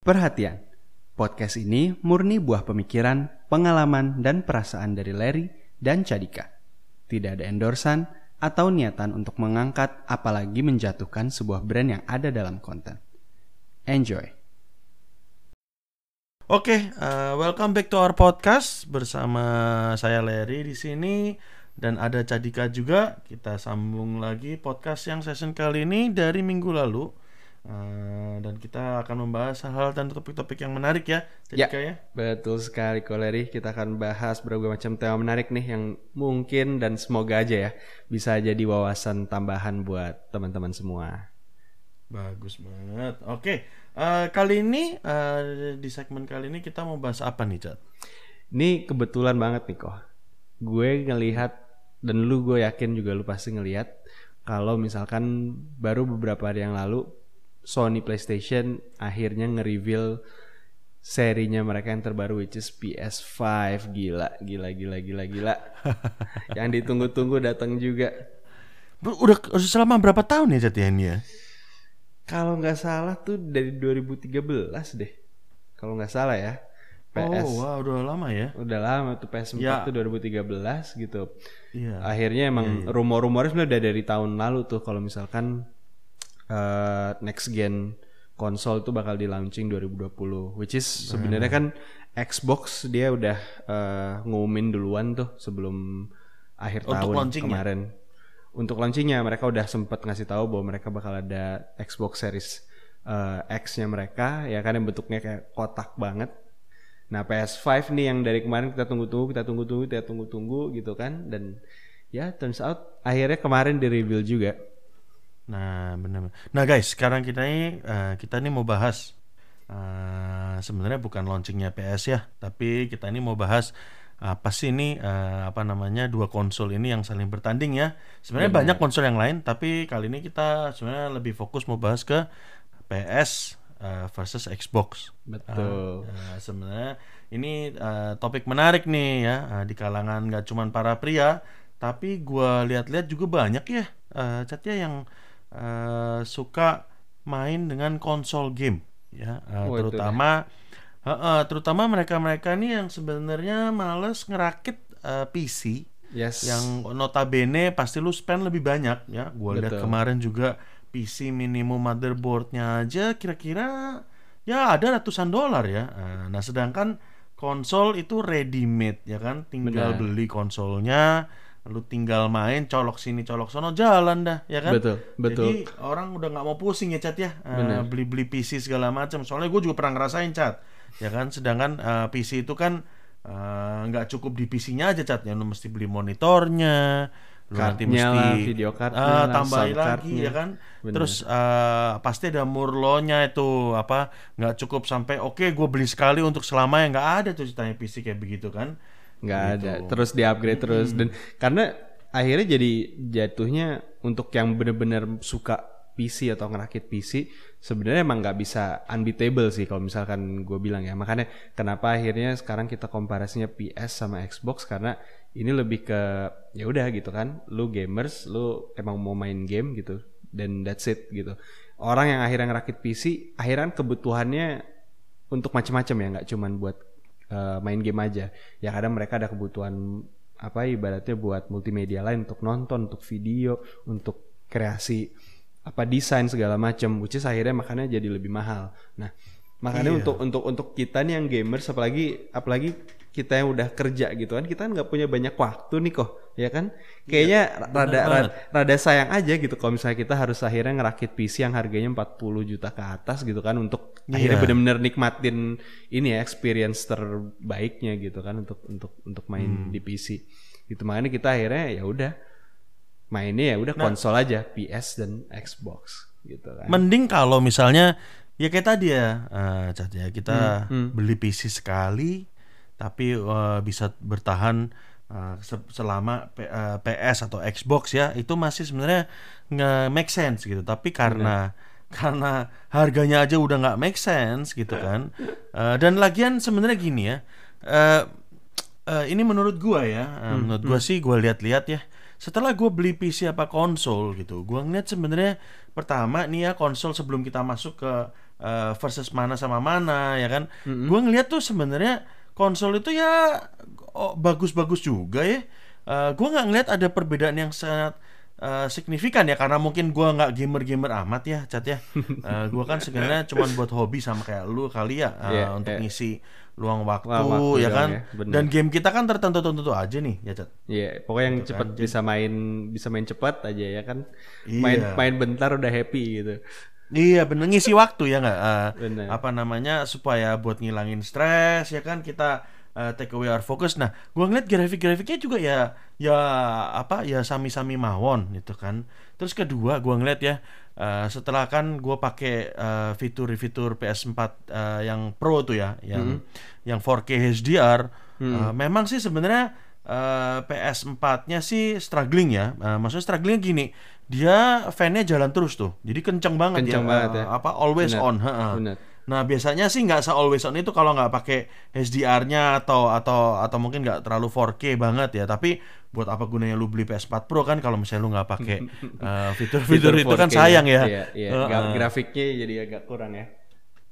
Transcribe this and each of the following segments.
Perhatian, podcast ini murni buah pemikiran, pengalaman, dan perasaan dari Larry dan Cadika. Tidak ada endorsan atau niatan untuk mengangkat apalagi menjatuhkan sebuah brand yang ada dalam konten. Enjoy. Oke, uh, welcome back to our podcast bersama saya Larry di sini dan ada Cadika juga. Kita sambung lagi podcast yang season kali ini dari minggu lalu. Uh, dan kita akan membahas hal-hal dan topik-topik yang menarik ya, Cadika ya. Betul sekali Koleri. Kita akan bahas berbagai macam tema menarik nih yang mungkin dan semoga aja ya bisa jadi wawasan tambahan buat teman-teman semua. Bagus banget. Oke, uh, kali ini uh, di segmen kali ini kita mau bahas apa nih, Cat? Ini kebetulan banget nih kok. Gue ngelihat dan lu gue yakin juga lu pasti ngelihat kalau misalkan baru beberapa hari yang lalu Sony PlayStation akhirnya nge-reveal serinya mereka yang terbaru which is PS5 gila gila gila gila gila. Yang ditunggu-tunggu datang juga. Udah, selama berapa tahun ya Cat ya ini ya kalau nggak salah tuh dari 2013 deh. Kalau nggak salah ya. PS oh wow udah lama ya? Udah lama tuh PS4 Ya. tuh 2013 gitu. Iya. Akhirnya emang Iya, iya. rumor-rumornya sebenarnya udah dari tahun lalu tuh kalau misalkan eh, next gen konsol tuh bakal di launching 2020 which is sebenarnya kan Xbox dia udah eh, ngumumin duluan tuh sebelum akhir Untuk tahun launchingnya? kemarin untuk launchingnya mereka udah sempat ngasih tahu bahwa mereka bakal ada Xbox Series eh, X-nya mereka ya kan yang bentuknya kayak kotak banget Nah PS5 nih yang dari kemarin kita tunggu-tunggu, kita tunggu-tunggu, kita tunggu-tunggu gitu kan dan ya turns out akhirnya kemarin di reveal juga. Nah, benar. Nah, guys, sekarang kita ini eh, kita ini mau bahas eh, sebenarnya bukan launchingnya PS ya, tapi kita ini mau bahas apa sih ini eh, apa namanya dua konsol ini yang saling bertanding ya. Sebenarnya Benar. banyak konsol yang lain, tapi kali ini kita sebenarnya lebih fokus mau bahas ke PS eh, versus Xbox. Betul. Ah, eh, sebenarnya ini eh, topik menarik nih ya eh, di kalangan nggak cuman para pria, tapi gua lihat-lihat juga banyak ya eh, chatnya yang eh, suka main dengan konsol game ya, eh, Oh, terutama eh, eh, terutama mereka-mereka nih yang sebenarnya males ngerakit eh, PC Yes. yang notabene pasti lu spend lebih banyak ya. Gua lihat kemarin juga PC minimum motherboardnya aja kira-kira ya ada ratusan dolar ya. Nah, sedangkan konsol itu ready made ya kan, tinggal Benar. beli konsolnya, lu tinggal main colok sini colok sono jalan dah ya kan. Betul, betul. Jadi orang udah nggak mau pusing ya cat ya, Eh, Benar. beli-beli PC segala macam. Soalnya gue juga pernah ngerasain cat, ya kan. Sedangkan eh, PC itu kan eh, nggak cukup di PC-nya aja catnya, lu mesti beli monitornya, lu nanti mesti lah, video cardnya ah, lah, tambahin lagi ya kan. Benar. Terus eh, pasti ada murlonya itu apa nggak cukup sampai oke gue beli sekali untuk selamanya nggak ada tuh ceritanya PC kayak begitu kan. Nggak Gitu. ada. Terus di-upgrade terus. Dan karena akhirnya jadi jatuhnya untuk yang bener-bener suka PC atau ngerakit PC sebenarnya emang nggak bisa unbeatable sih kalau misalkan gue bilang ya. Makanya kenapa akhirnya sekarang kita komparasinya PS sama Xbox? Karena ini lebih ke ya udah gitu kan. Lu gamers lu emang mau main game gitu. Dan that's it gitu. Orang yang akhirnya ngerakit PC akhirnya kebutuhannya untuk macam-macam ya. Nggak cuman buat eh, main game aja ya kadang mereka ada kebutuhan apa ibaratnya buat multimedia lain untuk nonton untuk video untuk kreasi apa desain segala macam which is akhirnya makanya jadi lebih mahal nah makanya Iya. untuk untuk untuk kita nih yang gamers apalagi apalagi kita yang udah kerja gitu kan kita kan nggak punya banyak waktu nih kok ya kan kayaknya rada, banget. rada rada sayang aja gitu kalau misalnya kita harus akhirnya ngerakit PC yang harganya 40 juta ke atas gitu kan untuk akhirnya Iya. bener-bener nikmatin ini ya experience terbaiknya gitu kan untuk untuk untuk main Hmm. di PC itu makanya kita akhirnya ya udah mainnya ya udah Nah. konsol aja PS dan Xbox gitu kan Mending kalau misalnya ya kayak tadi ya, eh, Cat ya kita Hmm, hmm. beli PC sekali, tapi eh, bisa bertahan se- selama P- eh, PS atau Xbox ya, itu masih sebenarnya nggak make sense gitu. Tapi karena karena harganya aja udah nggak make sense gitu kan, Eh, dan lagian sebenarnya gini ya, eh, eh, ini menurut gua ya, eh, Hmm, menurut gua sih gua lihat-lihat ya. Setelah gue beli PC apa konsol gitu, gua ngeliat sebenarnya pertama nih ya konsol sebelum kita masuk ke eh, versus mana sama mana ya kan. Gua ngeliat tuh sebenarnya konsol itu ya oh, bagus-bagus juga ya. Eh, gua nggak ngeliat ada perbedaan yang sangat eh, signifikan ya karena mungkin gua nggak gamer-gamer amat ya, Cat ya. Eh, gua kan sebenarnya cuma buat hobi sama kayak lu kali ya eh, Iya, untuk iya. ngisi luang waktu, Luang waktu ya kan. ya, bener. Dan game kita kan tertentu-tentu aja nih ya, Cat. Iya, pokoknya yang Gitu cepet kan. bisa main bisa main cepat aja ya kan. Iya. Main main bentar udah happy gitu. Iya bener ngisi waktu ya nggak Bener. apa namanya supaya buat ngilangin stres ya kan kita eh, take away our focus. Nah, gua ngeliat grafik-grafiknya juga ya ya apa ya sami-sami mawon gitu kan. Terus kedua gua ngeliat ya eh, setelah kan gua pakai eh, fitur-fitur PS4 eh, yang Pro tuh ya, yang yang 4K HDR. eh, memang sih sebenarnya eh, PS4-nya sih struggling ya. Eh, maksudnya strugglingnya gini, dia fan-nya jalan terus tuh. Jadi kenceng banget Kenceng ya. banget eh, ya. Apa always Bener, on. heeh. bener. Nah biasanya sih nggak se always on itu kalau nggak pakai HDR-nya atau atau atau mungkin nggak terlalu 4K banget ya. Tapi buat apa gunanya lu beli PS4 Pro kan kalau misalnya lu nggak pakai eh, fitur-fitur itu kan 4K sayang ya. Iya, iya. Gra- Grafiknya jadi agak kurang ya.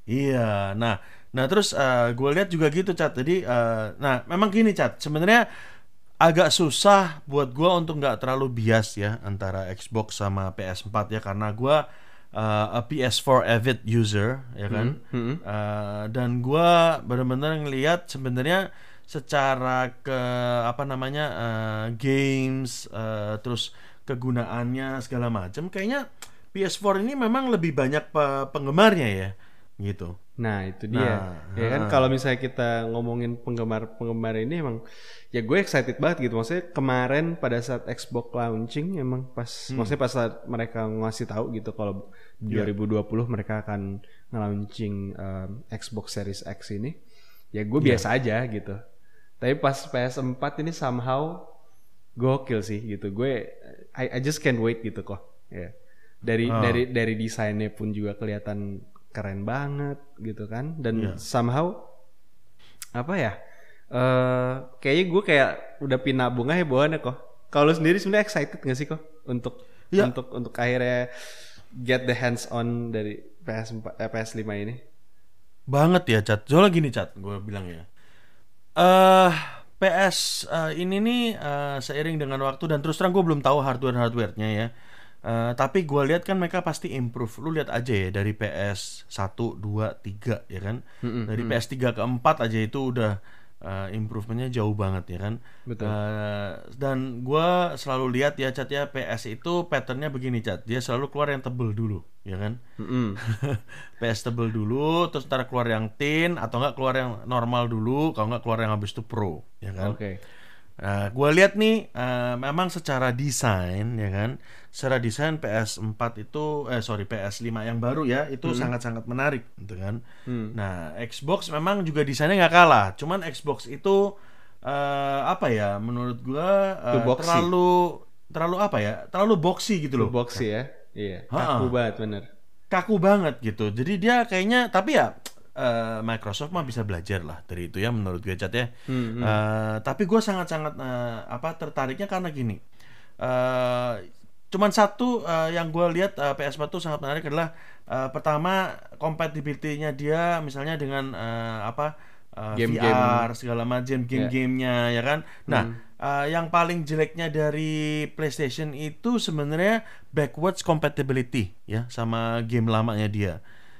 Iya, nah, nah terus gue lihat juga gitu, Cat. Jadi, eh, nah, memang gini, Cat. Sebenarnya agak susah buat gue untuk nggak terlalu bias ya antara Xbox sama PS4 ya, karena gue eh, a PS4 avid user, ya kan. Eh, dan gue benar-benar ngelihat sebenarnya secara ke apa namanya eh, games, eh, terus kegunaannya segala macam, kayaknya PS4 ini memang lebih banyak pe- penggemarnya ya, gitu. Nah itu dia. Nah, ya kan ah. kalau misalnya kita ngomongin penggemar-penggemar ini emang ya gue excited banget gitu. Maksudnya kemarin pada saat Xbox launching emang pas Hmm. maksudnya pas saat mereka ngasih tahu gitu kalau Iya. 2020 mereka akan nge-launching um, Xbox Series X ini. Ya gue Iya. biasa aja gitu. Tapi pas PS4 ini somehow gokil sih gitu. Gue I, I just can't wait gitu kok. Ya. Dari Ah. dari dari desainnya pun juga kelihatan keren banget gitu kan dan Iya. somehow apa ya eh kayaknya gue kayak udah pinabung aja bawaannya kok kalau lu sendiri sebenarnya excited gak sih kok untuk Iya. untuk untuk akhirnya get the hands on dari PS4 eh, PS5 ini Banget ya, Cat. Soalnya gini, Cat, gue bilang ya. Eh PS eh, ini nih eh, seiring dengan waktu dan terus terang gue belum tahu hardware-hardwarenya ya. Eh, tapi gue lihat kan mereka pasti improve. Lu lihat aja ya dari PS 1, 2, 3 ya kan. Dari PS3 ke 4 aja itu udah eh, improvementnya jauh banget ya kan. Betul. Eh, dan gue selalu lihat ya Cat ya PS itu patternnya begini Cat. Dia selalu keluar yang tebel dulu ya kan. Mm-mm. PS tebel dulu, terus ntar keluar yang tin atau enggak keluar yang normal dulu, kalau enggak keluar yang habis itu pro, ya kan? oke Nah, gue lihat nih, eh, memang secara desain, ya kan, secara desain PS4 itu, eh sorry PS5 yang baru ya, itu sangat-sangat menarik, gitu kan? Nah, Xbox memang juga desainnya nggak kalah, cuman Xbox itu eh, apa ya? Menurut Too boxy. terlalu terlalu apa ya? Terlalu boxy gitu loh boxy ya iya kaku banget bener kaku banget gitu. Jadi dia kayaknya tapi ya eh, Microsoft mah bisa belajar lah dari itu ya menurut gue Cat ya. Hmm, Eh, tapi gue sangat-sangat eh, apa tertariknya karena gini. eh cuman satu eh, yang gue lihat eh, PS4 tuh sangat menarik adalah eh, pertama compatibility-nya dia misalnya dengan eh, apa eh, Game-game. VR segala macam game-gamenya ya kan. Nah, eh, yang paling jeleknya dari PlayStation itu sebenarnya backwards compatibility ya sama game lamanya dia.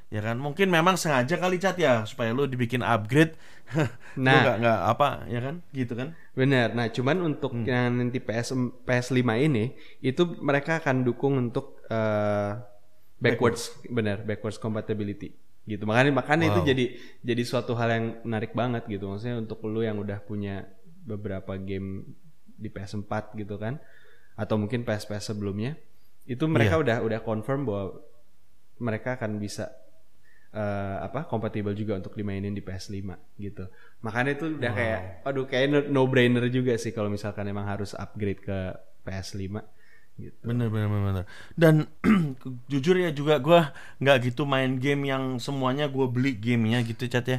Ya kan, mungkin memang sengaja kali cat ya supaya lu dibikin upgrade. nah, nggak nggak apa ya kan, gitu kan? Bener. Nah, cuman untuk Hmm. yang nanti PS PS5 ini itu mereka akan dukung untuk eh, backwards, bener, backwards compatibility gitu. Makanya makanya itu Wow. jadi jadi suatu hal yang menarik banget gitu. Maksudnya untuk lu yang udah punya beberapa game di PS4 gitu kan atau mungkin PS-PS sebelumnya itu mereka udah udah confirm bahwa mereka akan bisa eh, apa kompatibel juga untuk dimainin di PS5 gitu. Makanya itu udah kayak aduh kayak no brainer juga sih kalau misalkan emang harus upgrade ke PS5 gitu. Bener bener bener. bener. Dan jujur ya juga gua nggak gitu main game yang semuanya gua beli gamenya gitu cat ya.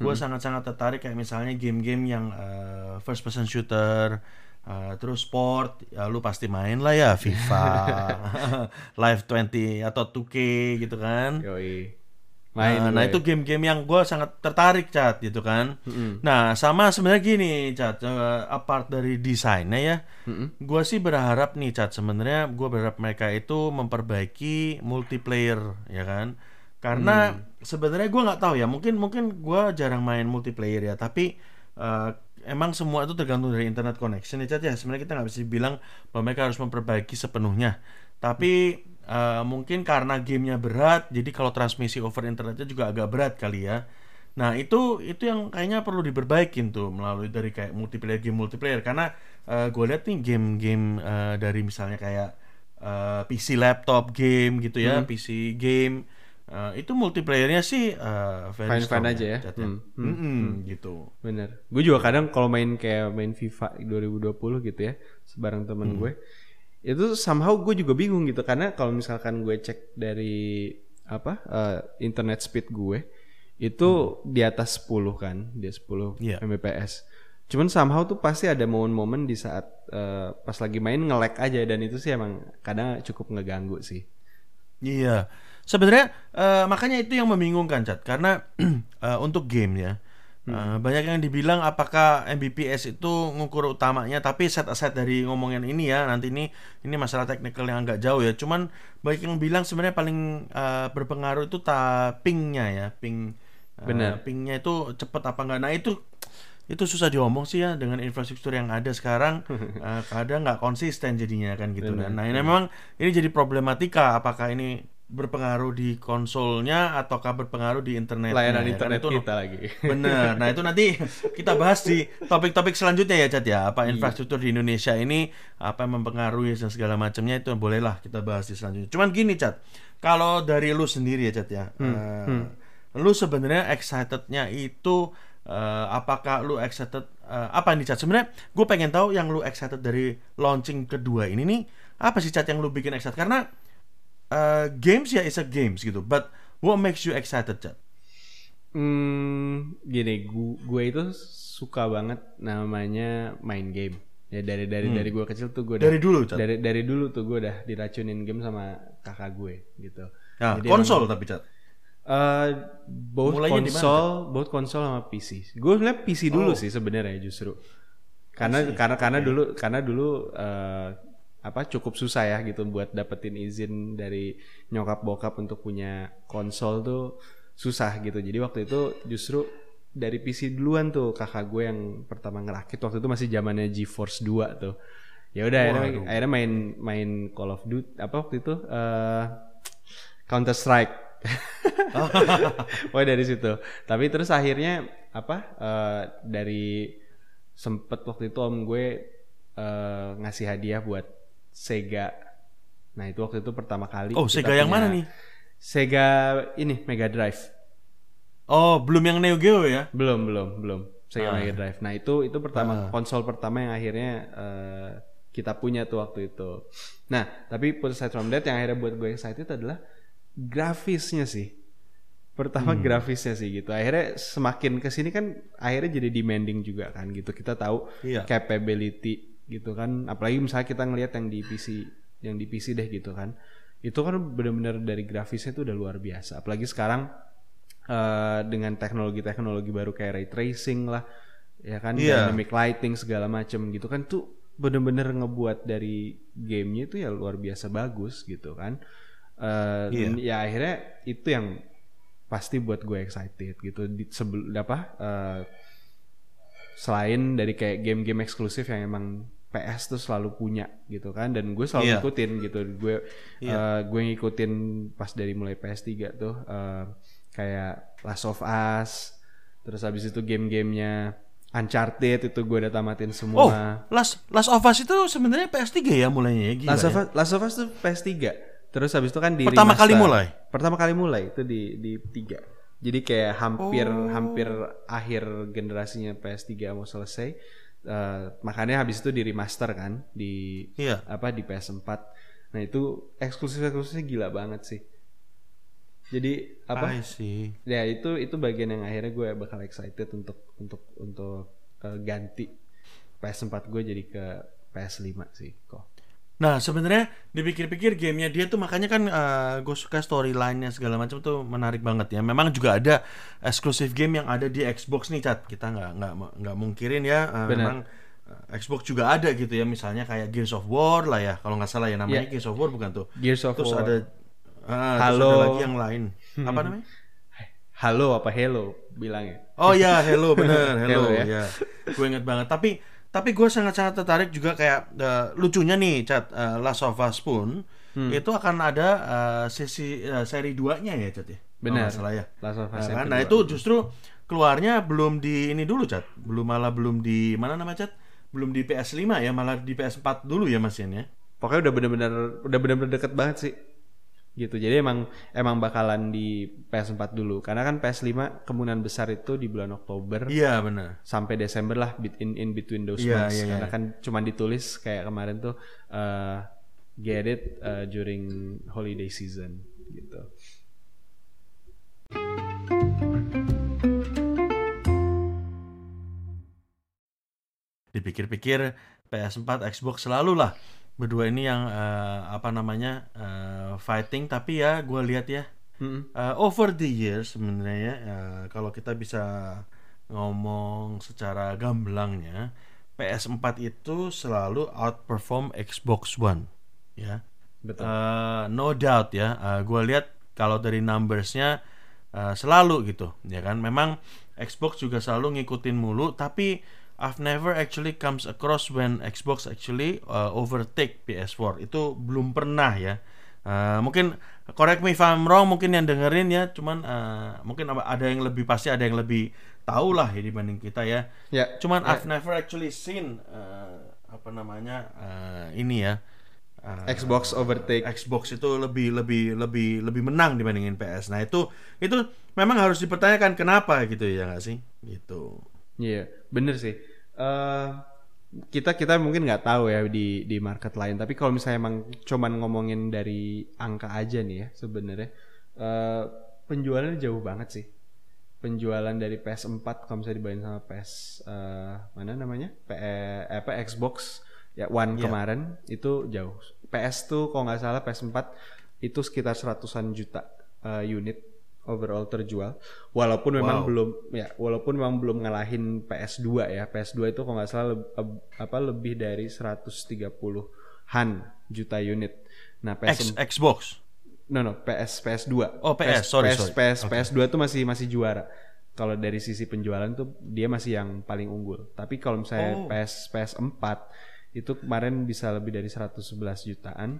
Gua sangat-sangat tertarik kayak misalnya game-game yang eh, first person shooter. eh, terus sport, ya lu pasti main lah ya FIFA, Live 20 atau 2K gitu kan. Yoi. Main nah, nah, gue. itu game-game yang gue sangat tertarik cat gitu kan. Nah sama sebenarnya gini cat, eh, apart dari desainnya ya, gue sih berharap nih cat sebenarnya gue berharap mereka itu memperbaiki multiplayer ya kan. Karena sebenarnya gue nggak tahu ya, mungkin mungkin gue jarang main multiplayer ya, tapi eh, emang semua itu tergantung dari internet connection ya cat ya. Sebenarnya kita nggak bisa bilang bahwa mereka harus memperbaiki sepenuhnya. Tapi eh, mungkin karena gamenya berat, jadi kalau transmisi over internetnya juga agak berat kali ya. Nah itu itu yang kayaknya perlu diperbaikin tuh melalui dari kayak multiplayer game multiplayer karena gue lihat nih game-game eh, dari misalnya kayak eh, PC laptop game gitu ya, PC game eh, itu multiplayernya sih eh, very Fine-fine strong aja ya. Cat, Hmm, Mm-mm, gitu. Bener. Gue juga kadang kalau main kayak main FIFA 2020 gitu ya, sebareng temen gue, itu somehow gue juga bingung gitu karena kalau misalkan gue cek dari apa eh, internet speed gue itu di atas 10 kan, di atas 10 Iya. Mbps. Cuman somehow tuh pasti ada momen-momen di saat eh, pas lagi main nge-lag aja dan itu sih emang kadang cukup ngeganggu sih. Iya, sebenarnya eh, makanya itu yang membingungkan cat karena eh, untuk game ya eh, banyak yang dibilang apakah Mbps itu ngukur utamanya tapi set aside dari ngomongin ini ya nanti ini ini masalah teknikal yang agak jauh ya. Cuman banyak yang bilang sebenarnya paling eh, berpengaruh itu ta pingnya ya ping Benar. pingnya itu cepet apa enggak. Nah itu itu susah diomong sih ya dengan infrastruktur yang ada sekarang. Eh, kadang nggak konsisten jadinya kan gitu kan. Nah ini memang ini jadi problematika apakah ini berpengaruh di konsolnya ataukah berpengaruh di internet Layanan internet itu kita lagi. Bener. Nah itu nanti kita bahas di topik-topik selanjutnya ya Cat ya. Apa infrastruktur di Indonesia ini apa yang mempengaruhi dan segala macamnya itu bolehlah kita bahas di selanjutnya. Cuman gini Cat, kalau dari lu sendiri ya Cat ya, eh, lu sebenarnya excitednya itu eh, apakah lu excited eh, apa nih Cat? Sebenarnya gue pengen tahu yang lu excited dari launching kedua ini nih apa sih Cat yang lu bikin excited? Karena eh, games ya is a games gitu, but what makes you excited Cat? Hmm, gini, gue, gue itu suka banget namanya main game. Ya dari dari dari gue kecil tuh gue Dari dulu Cat. dari dari dulu tuh gue udah diracunin game sama kakak gue gitu. Nah, Jadi konsol tapi Cat. Eh, both Mulainya konsol, both konsol sama PC. Gue ngeliat PC dulu Oh. sih sebenarnya justru. Karena karena karena dulu karena dulu eh, apa cukup susah ya gitu buat dapetin izin dari nyokap bokap untuk punya konsol tuh susah gitu. Jadi waktu itu justru dari PC duluan tuh kakak gue yang pertama ngerakit waktu itu masih zamannya GeForce 2 tuh. Ya udah akhirnya, akhirnya main main Call of Duty apa waktu itu eh Counter Strike. Pokoknya dari situ. Tapi terus akhirnya apa eh, dari sempet waktu itu om gue eh, ngasih hadiah buat Sega. Nah itu waktu itu pertama kali. Oh, Sega yang mana nih? Sega ini Mega Drive. Oh, belum yang Neo Geo ya? Belum belum belum Sega Ah. Mega Drive. Nah itu itu pertama konsol pertama yang akhirnya eh, kita punya tuh waktu itu. Nah tapi put aside from that yang akhirnya buat gue excited adalah grafisnya sih. Pertama grafisnya sih gitu. Akhirnya semakin ke sini kan akhirnya jadi demanding juga kan gitu. Kita tahu Iya. capability gitu kan. Apalagi misalnya kita ngelihat yang di PC yang di PC deh gitu kan. Itu kan benar-benar dari grafisnya itu udah luar biasa. Apalagi sekarang eh, dengan teknologi-teknologi baru kayak ray tracing lah, ya kan, Iya. dynamic lighting segala macem gitu kan tuh bener-bener ngebuat dari gamenya itu ya luar biasa bagus gitu kan. Eh, dan ya akhirnya itu yang pasti buat gue excited gitu. Di, sebelum apa? eh, selain dari kayak game-game eksklusif yang emang PS tuh selalu punya gitu kan dan gue selalu Iya. ngikutin gitu gue eh, gue ngikutin pas dari mulai PS3 tuh eh, kayak Last of Us terus habis itu game-gamenya Uncharted itu gue udah tamatin Oh, semua Last Last of Us itu sebenarnya PS3 ya mulainya ya? Gila Last of ya? Last of Us tuh PS3 terus habis itu kan di Pertama kali remaster. mulai? pertama kali mulai itu di di tiga jadi kayak hampir Oh. hampir akhir generasinya PS3 mau selesai Eh, makanya habis itu di remaster kan di Iya. apa di PS4 nah itu eksklusif eksklusifnya gila banget sih jadi apa I see. ya itu itu bagian yang akhirnya gue bakal excited untuk untuk untuk eh, ganti PS4 gue jadi ke PS5 sih kok Nah sebenarnya dipikir-pikir gamenya dia tuh makanya kan gue suka storyline-nya segala macam tuh menarik banget ya. Memang juga ada eksklusif game yang ada di Xbox nih cat. Kita nggak nggak nggak mungkirin ya. Uh, memang uh, Xbox juga ada gitu ya. Misalnya kayak Gears of War lah ya. Kalau nggak salah ya namanya Yeah. Gears of War bukan tuh. Gears of Terus War. ada terus Halo. ada lagi yang lain. Apa namanya? Halo apa hello bilangnya. Oh ya, hello bener, hello, Hello, ya. ya. Gue inget banget. Tapi tapi gue sangat-sangat tertarik juga kayak eh, lucunya nih, cat eh, Last of Us pun Hmm. itu akan ada eh, sesi eh, seri 2-nya ya, cat ya. Benar. salah ya. Last of Us Nah, kan? Nah, itu justru keluarnya belum di ini dulu, cat. Belum malah belum di mana nama cat? Belum di PS5 ya, malah di PS4 dulu ya, Mas ya. Pokoknya udah bener-bener udah bener-bener deket banget sih. Gitu. Jadi emang emang bakalan di PS4 dulu. Karena kan PS5 kemungkinan besar itu di bulan Oktober Iya, benar. sampai Desember lah in in between those Iya, months. iya, Karena iya. kan cuman ditulis kayak kemarin tuh eh, get it eh, during holiday season gitu. dipikir-pikir PS4, Xbox selalu lah berdua ini yang eh, apa namanya eh, fighting tapi ya gue lihat ya Mm-mm. eh, over the years sebenarnya ya, eh, kalau kita bisa ngomong secara gamblangnya PS4 itu selalu outperform Xbox One ya Betul. Eh, no doubt ya. gue lihat kalau dari numbersnya eh, selalu gitu, ya kan. Memang Xbox juga selalu ngikutin mulu, tapi I've never actually comes across when Xbox actually uh, overtake PS4. Itu belum pernah ya. Eh, mungkin correct me if I'm wrong, mungkin yang dengerin ya, cuman eh, mungkin ada yang lebih pasti, ada yang lebih tahu lah ya dibanding kita ya. ya. Cuman ya. I've never actually seen eh, apa namanya eh, ini ya. eh, Xbox overtake Xbox itu lebih lebih lebih lebih menang dibandingin PS. Nah itu itu memang harus dipertanyakan kenapa gitu ya nggak sih? Gitu. Iya, bener sih. Eh kita kita mungkin nggak tahu ya di di market lain. Tapi kalau misalnya emang cuman ngomongin dari angka aja nih ya sebenarnya eh penjualannya jauh banget sih. Penjualan dari PS4 kalau misalnya dibanding sama PS eh, mana namanya? P eh, apa Xbox ya One Iya. kemarin itu jauh. PS tuh kalau nggak salah PS4 itu sekitar seratusan juta eh, unit overall terjual. Walaupun memang Wow. belum ya walaupun memang belum ngalahin PS2 ya. PS2 itu kalau nggak salah ab- apa lebih dari 130-an juta unit. Nah, X, PS Xbox. no no PS PS2. Oh, PS, sorry, PS, sorry. PS, Oke. PS2 tuh masih masih juara. Kalau dari sisi penjualan tuh dia masih yang paling unggul. Tapi kalau misalnya Oh. PS PS4 itu kemarin bisa lebih dari 111 jutaan.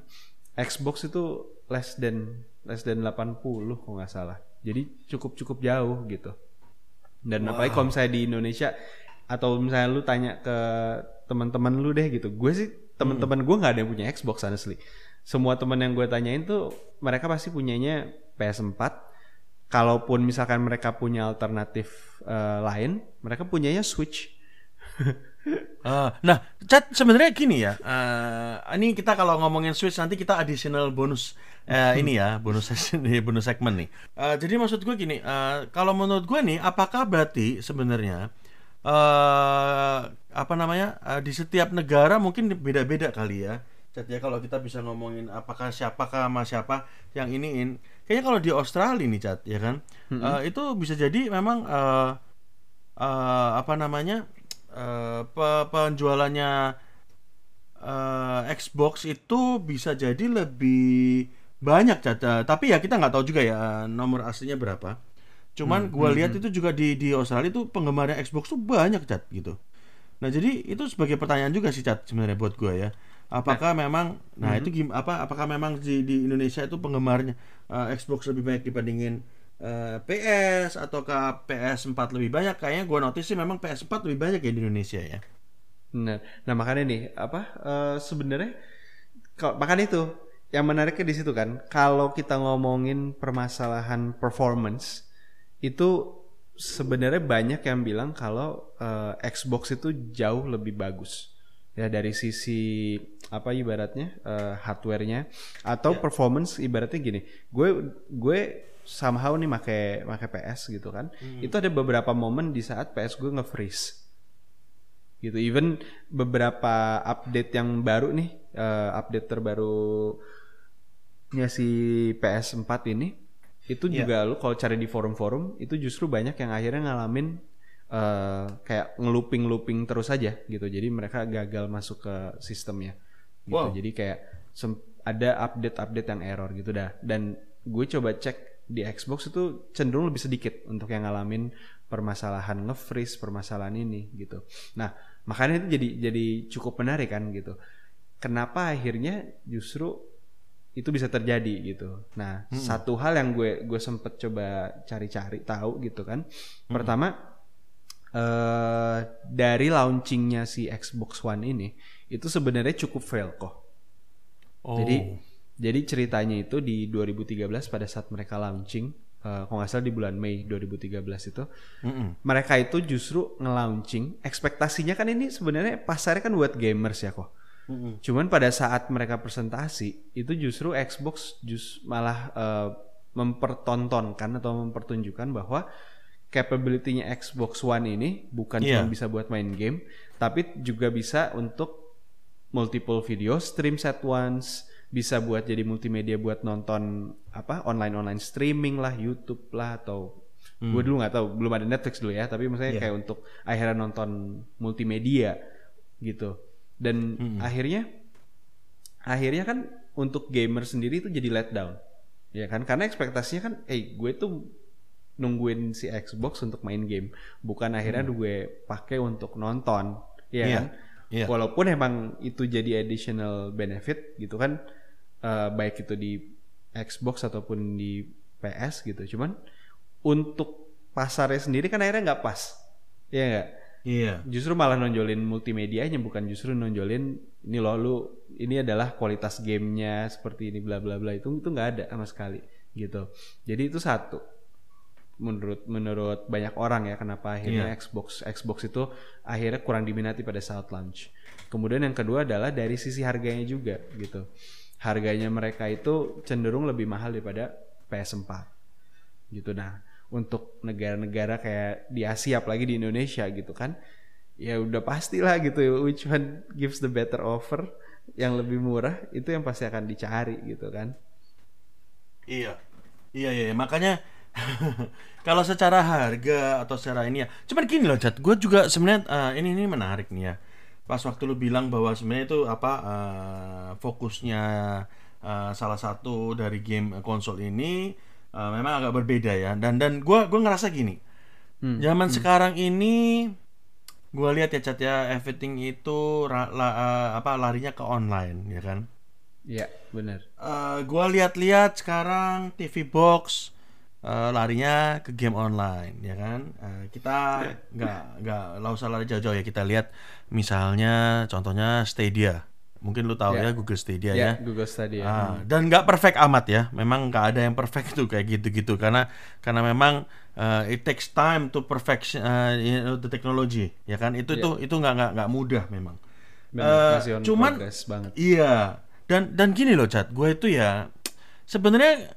Xbox itu less than less than 80 kalau nggak salah. Jadi cukup cukup jauh gitu. Dan apalagi kalau misalnya di Indonesia atau misalnya lu tanya ke teman-teman lu deh gitu. Gue sih teman-teman gue nggak ada yang punya Xbox honestly. Semua teman yang gue tanyain tuh mereka pasti punyanya PS4. Kalaupun misalkan mereka punya alternatif eh, lain, mereka punyanya Switch. Eh, nah, chat sebenarnya gini ya. eh, ini kita kalau ngomongin Switch nanti kita additional bonus eh, ini ya, bonus session bonus segmen nih. Eh, jadi maksud gue gini, eh, kalau menurut gue nih, apakah berarti sebenarnya eh apa namanya eh, di setiap negara mungkin beda-beda kali ya. Chat ya kalau kita bisa ngomongin apakah siapakah sama siapa yang iniin. Kayaknya kalau di Australia nih chat ya kan, eh, itu bisa jadi memang eh eh, apa namanya eh, pe- penjualannya eh, Xbox itu bisa jadi lebih banyak Cat. tapi ya kita nggak tahu juga ya nomor aslinya berapa. Cuman gua lihat itu juga di di Australia itu penggemarnya Xbox tuh banyak cat gitu. Nah jadi itu sebagai pertanyaan juga sih cat sebenarnya buat gua ya. Apakah memang nah itu gim apa apakah memang di di Indonesia itu penggemarnya eh, Xbox lebih banyak dibandingin eh, PS ataukah PS4 lebih banyak? Kayaknya gua notice sih memang PS4 lebih banyak ya di Indonesia ya. Nah, nah makanya nih apa eh, sebenarnya kalau makanya itu yang menariknya di situ kan kalau kita ngomongin permasalahan performance itu sebenarnya banyak yang bilang kalau eh, Xbox itu jauh lebih bagus. Ya dari sisi apa ibaratnya eh, hardware-nya atau performance ibaratnya gini gue gue somehow nih make make PS gitu kan itu ada beberapa momen di saat PS gue nge-freeze gitu. Even beberapa update yang baru nih, eh, update terbaru nya si PS4 ini itu Iya. juga lu kalau cari di forum-forum itu justru banyak yang akhirnya ngalamin eh, kayak ngelooping-looping terus aja gitu. Jadi mereka gagal masuk ke sistemnya. Gitu. Wow. Jadi kayak ada update-update yang error gitu dah. Dan gue coba cek di Xbox itu cenderung lebih sedikit untuk yang ngalamin permasalahan nge-freeze, permasalahan ini gitu. Nah, makanya itu jadi jadi cukup menarik kan gitu. Kenapa akhirnya justru itu bisa terjadi gitu. Nah, satu hal yang gue gue sempet coba cari-cari tahu gitu kan. Pertama eh dari launchingnya si Xbox One ini itu sebenarnya cukup fail kok. Oh. Jadi jadi ceritanya itu di 2013 pada saat mereka launching, eh, kalau nggak salah di bulan Mei 2013 itu, Mm-mm. mereka itu justru nge-launching. Ekspektasinya kan ini sebenarnya pasarnya kan buat gamers ya kok. Mm-mm. Cuman pada saat mereka presentasi itu justru Xbox jus malah eh, mempertontonkan atau mempertunjukkan bahwa capability-nya Xbox One ini bukan Iya. cuma bisa buat main game, tapi juga bisa untuk multiple video stream at once, bisa buat jadi multimedia buat nonton apa online online streaming lah, YouTube lah atau gue dulu nggak tahu belum ada Netflix dulu ya, tapi maksudnya Iya. kayak untuk akhirnya nonton multimedia gitu. Dan akhirnya akhirnya kan untuk gamer sendiri itu jadi letdown. Ya kan karena ekspektasinya kan eh gue tuh nungguin si Xbox untuk main game, bukan akhirnya gue pakai untuk nonton, ya Iya, kan? iya. Walaupun emang itu jadi additional benefit gitu kan eh, baik itu di Xbox ataupun di PS gitu. Cuman untuk pasarnya sendiri kan akhirnya nggak pas. Iya nggak? Iya. Justru malah nonjolin multimedianya bukan justru nonjolin ini loh lu ini adalah kualitas gamenya seperti ini bla bla bla itu itu nggak ada sama sekali gitu. Jadi itu satu menurut menurut banyak orang ya kenapa akhirnya Iya. Xbox Xbox itu akhirnya kurang diminati pada saat launch. Kemudian yang kedua adalah dari sisi harganya juga gitu. Harganya mereka itu cenderung lebih mahal daripada PS4 gitu nah untuk negara-negara kayak di Asia apalagi di Indonesia gitu kan ya udah pastilah gitu which one gives the better offer yang lebih murah itu yang pasti akan dicari gitu kan Iya. Iya, iya, iya. makanya kalau secara harga atau secara ini ya. Cuman gini loh, Chat. Gue juga sebenarnya eh, ini ini menarik nih ya. Pas waktu lu bilang bahwa sebenarnya itu apa eh, fokusnya eh, salah satu dari game konsol ini eh, memang agak berbeda ya. Dan dan gua gua ngerasa gini. Zaman sekarang ini gua lihat ya Chat ya everything itu ra- la- eh, apa larinya ke online ya kan. Iya benar Eh, gua lihat-lihat sekarang TV box eh, larinya ke game online ya kan Eh, kita nggak nggak nggak usah lari jauh-jauh ya kita lihat misalnya contohnya Stadia. Mungkin lu tahu Ya. ya Google Stadia ya ya. Google Stadia. Ah, dan nggak perfect amat ya. Memang nggak ada yang perfect tuh kayak gitu-gitu. Karena karena memang eh, it takes time to perfect uh, you know, the technology ya kan? Itu itu itu nggak nggak nggak mudah memang. Benar, Eh, on cuman banget. Iya, dan dan gini loh, Chat. Gue itu ya sebenarnya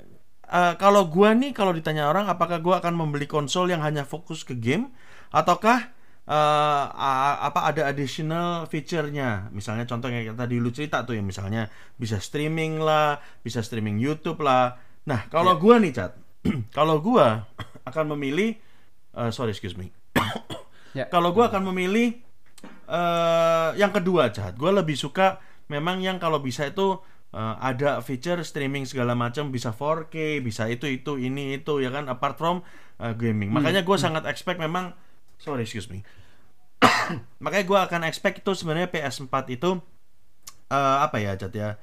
eh, kalau gua nih kalau ditanya orang apakah gua akan membeli konsol yang hanya fokus ke game ataukah eh, a- apa ada additional feature-nya. Misalnya contoh yang tadi lu cerita tuh ya misalnya bisa streaming lah, bisa streaming YouTube lah. Nah, kalau gua nih, Chat. kalau gua akan memilih eh, sorry, excuse me. ya Kalau gue akan memilih eh yang kedua, Jahat. Gue lebih suka memang yang kalau bisa itu eh, ada feature streaming segala macam, bisa 4K, bisa itu itu ini itu ya kan. Apart from eh, gaming. Makanya gue sangat expect memang, sorry excuse me. Makanya gue akan expect itu sebenarnya PS4 itu eh, apa ya, Jat ya.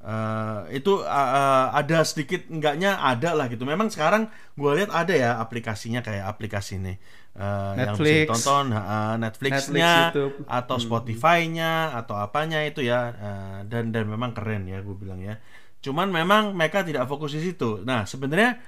Eh, itu eh, eh, ada sedikit enggaknya ada lah gitu. Memang sekarang gue lihat ada ya aplikasinya kayak aplikasi eh, yang bisa Netflix. ditonton, eh, Netflix-nya Netflix, YouTube. atau Spotify-nya atau apanya itu ya eh, dan dan memang keren ya gue bilang ya. Cuman memang mereka tidak fokus di situ. Nah sebenarnya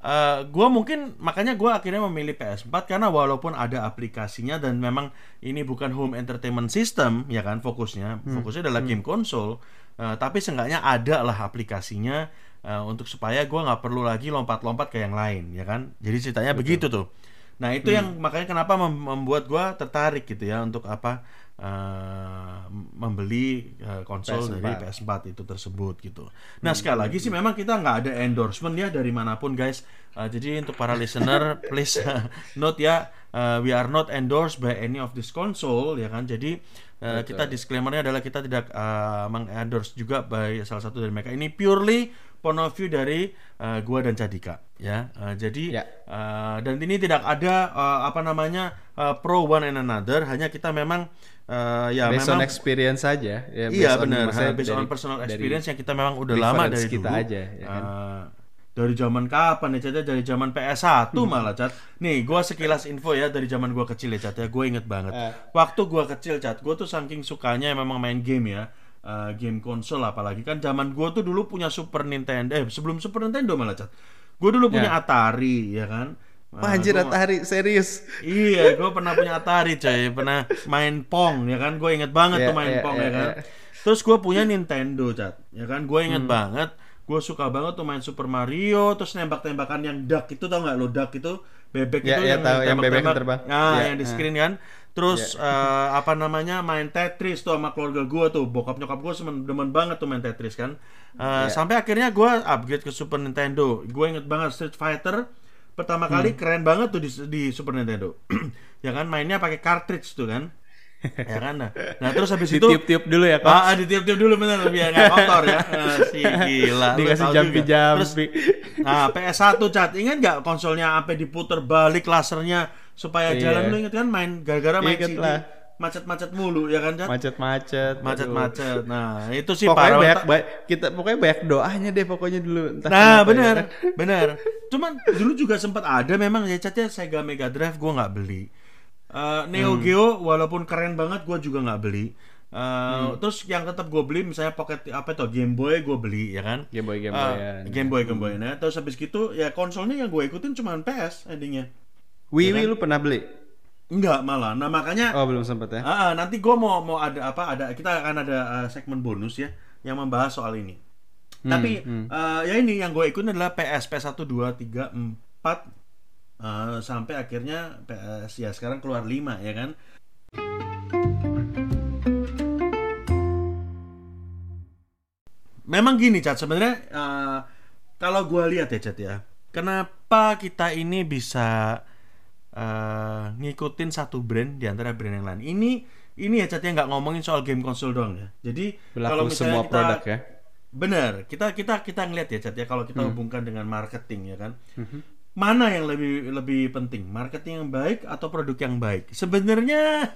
eh gue mungkin makanya gue akhirnya memilih PS4 karena walaupun ada aplikasinya dan memang ini bukan home entertainment system ya kan fokusnya. Fokusnya adalah game konsol. Eh, tapi seenggaknya ada lah aplikasinya eh, untuk supaya gue nggak perlu lagi lompat-lompat ke yang lain ya kan. Jadi ceritanya begitu tuh. Nah itu yang makanya kenapa mem- membuat gue tertarik gitu ya untuk apa uh, membeli uh, konsol PS4. dari PS4 itu tersebut gitu. Nah sekali lagi sih memang kita nggak ada endorsement ya dari mana pun guys. Uh, jadi untuk para listener please uh, note ya uh, we are not endorsed by any of this console ya kan. Jadi uh, kita disclaimernya adalah kita tidak uh, mengendorse juga by salah satu dari mereka. Ini purely point of view dari uh, gua dan Cadika ya. Uh, jadi Ya. uh, dan ini tidak ada uh, apa namanya uh, pro one and another. Hanya kita memang uh, ya based on memang experience saja. Ya, iya on- benar maksudnya based on dari- personal dari experience yang kita memang udah lama dari kita dulu aja, ya kan? Eh, dari zaman kapan ya Cat ya? dari zaman PS1 Hmm. malah Cat nih gua sekilas info ya dari zaman gua kecil ya Cat ya gue inget banget Eh. waktu gua kecil Cat gue tuh saking sukanya memang main game ya eh, game konsol apalagi kan zaman gua tuh dulu punya Super Nintendo eh sebelum Super Nintendo malah Cat gue dulu punya Atari ya kan Eh, Wah anjir gua- Atari serius. Iya, gue pernah punya Atari coy, pernah main Pong ya kan, gue inget banget Iya, tuh main iya, Pong iya, ya kan. iya. Terus gue punya Nintendo cat, ya kan, gue inget Hmm. banget, gue suka banget tuh main Super Mario, terus nembak-tembakan yang duck itu tau nggak lo duck itu bebek Iya, itu iya, yang tahu, yang bebek terbang. Nah, Iya, yang di eh. screen kan. Terus eh, apa namanya main Tetris tuh sama keluarga gue tuh, bokap nyokap gue demen banget tuh main Tetris kan. Eh, Iya. Sampai akhirnya gue upgrade ke Super Nintendo. Gue inget banget Street Fighter pertama Hmm. kali keren banget tuh di, di Super Nintendo. ya kan mainnya pakai cartridge tuh kan. ya kan nah. Nah, terus habis itu Ditiup-tiup dulu ya kok. Ah, ditiup-tiup dulu bener biar nggak kotor ya. Ah, si gila. Dikasih jampi-jampi. Terus, Nah, PS1 cat, ingat nggak konsolnya sampai diputer balik lasernya supaya Iya. jalan lu inget kan main gara-gara main Inget CD lah. macet-macet mulu ya kan cat? Macet-macet. Macet-macet. Nah, itu sih Pokoknya parah. banyak, banyak kita pokoknya banyak doanya deh pokoknya dulu. Entah Nah, benar, ya. benar. Cuman dulu juga sempat ada memang ya catnya Sega Mega Drive gua nggak beli. Eh, Neo Hmm. Geo walaupun keren banget gua juga nggak beli. Eh, Hmm. Terus yang tetap gue beli misalnya Pocket apa itu Game Boy gue beli ya kan. Game Boy Game Eh, Boy ya. Game Boy Game Boy nah terus habis gitu ya konsolnya yang gue ikutin cuma PS endingnya. Wii Wii lu pernah beli? Enggak malah. Nah makanya Oh belum sempet ya. Ah, ah, nanti gue mau mau ada apa ada kita akan ada uh, segmen bonus ya yang membahas soal ini. Hmm, Tapi uh, ya ini yang gue ikutin adalah PS PS 1 2 3 4 uh, sampai akhirnya PS ya sekarang keluar 5 ya kan. Memang gini Cat sebenarnya uh, kalau gue lihat ya Cat ya. Kenapa kita ini bisa eh, ngikutin satu brand di antara brand yang lain. Ini ini ya Cat ya nggak ngomongin soal game konsol doang ya. Jadi kalau Berlaku misalnya semua kita produk ya. benar kita kita kita ngeliat ya Cat ya kalau kita Hmm. hubungkan dengan marketing ya kan. Mhm. Mana yang lebih lebih penting, marketing yang baik atau produk yang baik? Sebenarnya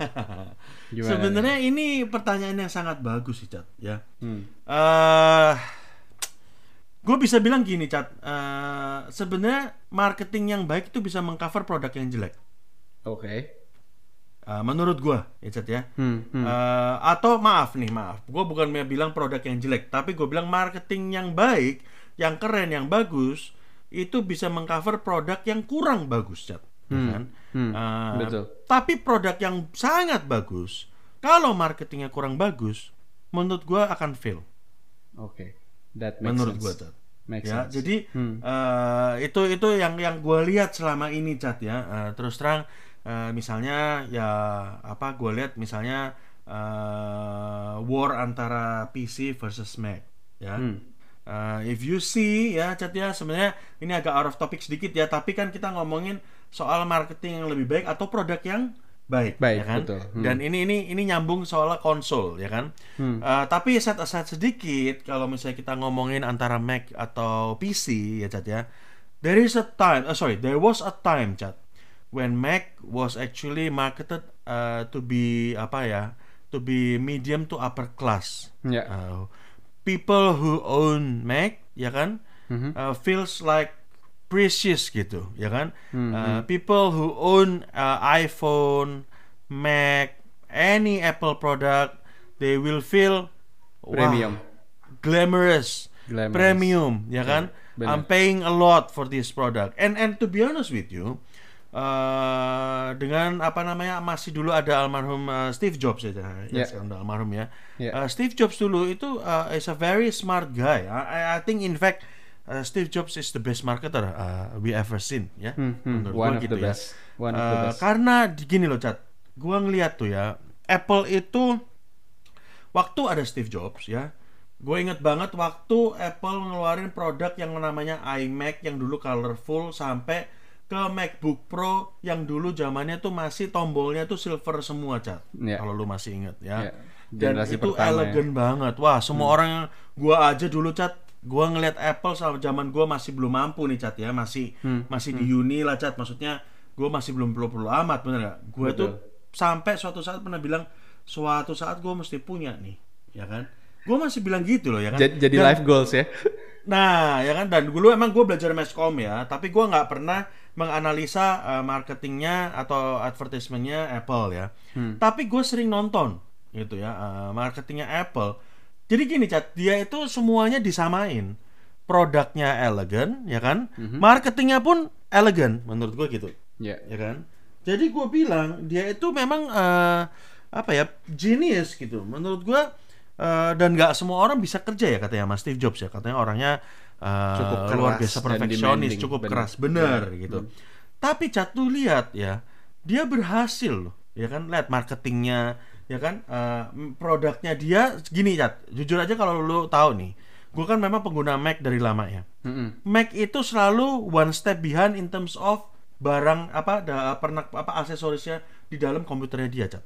sebenarnya ini pertanyaan yang sangat bagus sih Cat ya. Hmm. eh gue bisa bilang gini, Cat. Eh, sebenarnya marketing yang baik itu bisa mengcover produk yang jelek. Oke. Eh, menurut gue, ya Cat ya. Hmm, hmm. Eh, atau maaf nih, maaf. Gue bukan bilang produk yang jelek, tapi gue bilang marketing yang baik, yang keren, yang bagus, itu bisa mengcover produk yang kurang bagus, Cat. Ya Hmm, kan? hmm, Eh, betul. Tapi produk yang sangat bagus, kalau marketingnya kurang bagus, menurut gue akan fail. Oke. That makes menurut sense. gue, Cat. Makes ya sense. jadi Hmm. eh, itu itu yang yang gue lihat selama ini cat ya Eh, terus terang eh, misalnya ya apa gue lihat misalnya eh, war antara PC versus Mac ya Hmm. Eh, if you see ya cat ya sebenarnya ini agak out of topic sedikit ya tapi kan kita ngomongin soal marketing yang lebih baik atau produk yang baik, ya Baik, kan betul. Hmm. dan ini ini ini nyambung soal konsol ya kan Hmm. Uh, tapi set aside sedikit kalau misalnya kita ngomongin antara Mac atau PC ya Chat ya. There is a time, uh, sorry, there was a time Chat when Mac was actually marketed uh, to be apa ya? To be medium to upper class. Ya. Uh, people who own Mac ya kan Mhm. uh, feels like precious gitu ya kan Hmm, Uh, people who own uh, iPhone Mac any Apple product they will feel Premium. glamorous, Glamorous. premium ya kan benar. I'm paying a lot for this product and and to be honest with you uh, dengan apa namanya masih dulu ada almarhum uh, Steve Jobs ya, ya Ya. sekarang udah almarhum ya. Ya. Uh, Steve Jobs dulu itu uh, is a very smart guy. I, I think in fact uh, Steve Jobs is the best marketer uh, we ever seen ya. Hmm, hmm. Menurut One gua of gitu the ya. best. One of the Uh, best. Karena gini loh Cat, gua ngeliat tuh ya Apple itu waktu ada Steve Jobs ya. Gue inget banget waktu Apple ngeluarin produk yang namanya iMac yang dulu colorful sampai ke MacBook Pro yang dulu zamannya tuh masih tombolnya tuh silver semua cat. Ya. Kalau lu masih inget ya. Ya. Dan itu pertama ya. elegan banget. Wah, semua orang gua aja dulu cat gua ngelihat Apple sama zaman gua masih belum mampu nih cat ya, masih Hmm. masih di uni lah cat. Maksudnya gua masih belum perlu-perlu amat bener gak? Gua tuh sampai suatu saat pernah bilang suatu saat gua mesti punya nih, ya kan? Gua masih bilang gitu loh ya kan. Jadi, jadi Dan- life goals ya. Nah, ya kan dan dulu emang gue belajar meskom ya, tapi gua nggak pernah menganalisa eh, marketingnya atau advertisementnya Apple ya. Tapi gue sering nonton gitu ya eh, marketingnya Apple. Jadi gini cat, dia itu semuanya disamain. Produknya elegan, ya kan? Marketingnya pun elegan, menurut gue gitu, Ya. ya kan? Jadi gue bilang dia itu memang eh, apa ya genius gitu. Menurut gue eh, dan nggak semua orang bisa kerja ya katanya Mas Steve Jobs ya katanya orangnya eh, Cukup luar keras biasa dan perfeksionis, cukup bener. keras, bener Bener. gitu. Tapi Cat tuh lihat ya, dia berhasil loh, ya kan? Lihat marketingnya, ya kan? Eh, produknya dia gini Cat, jujur aja kalau lu tahu nih, gue kan memang pengguna Mac dari lama ya. Mm-mm. Mac itu selalu one step behind in terms of barang apa da, pernak apa aksesorisnya di dalam komputernya dia cat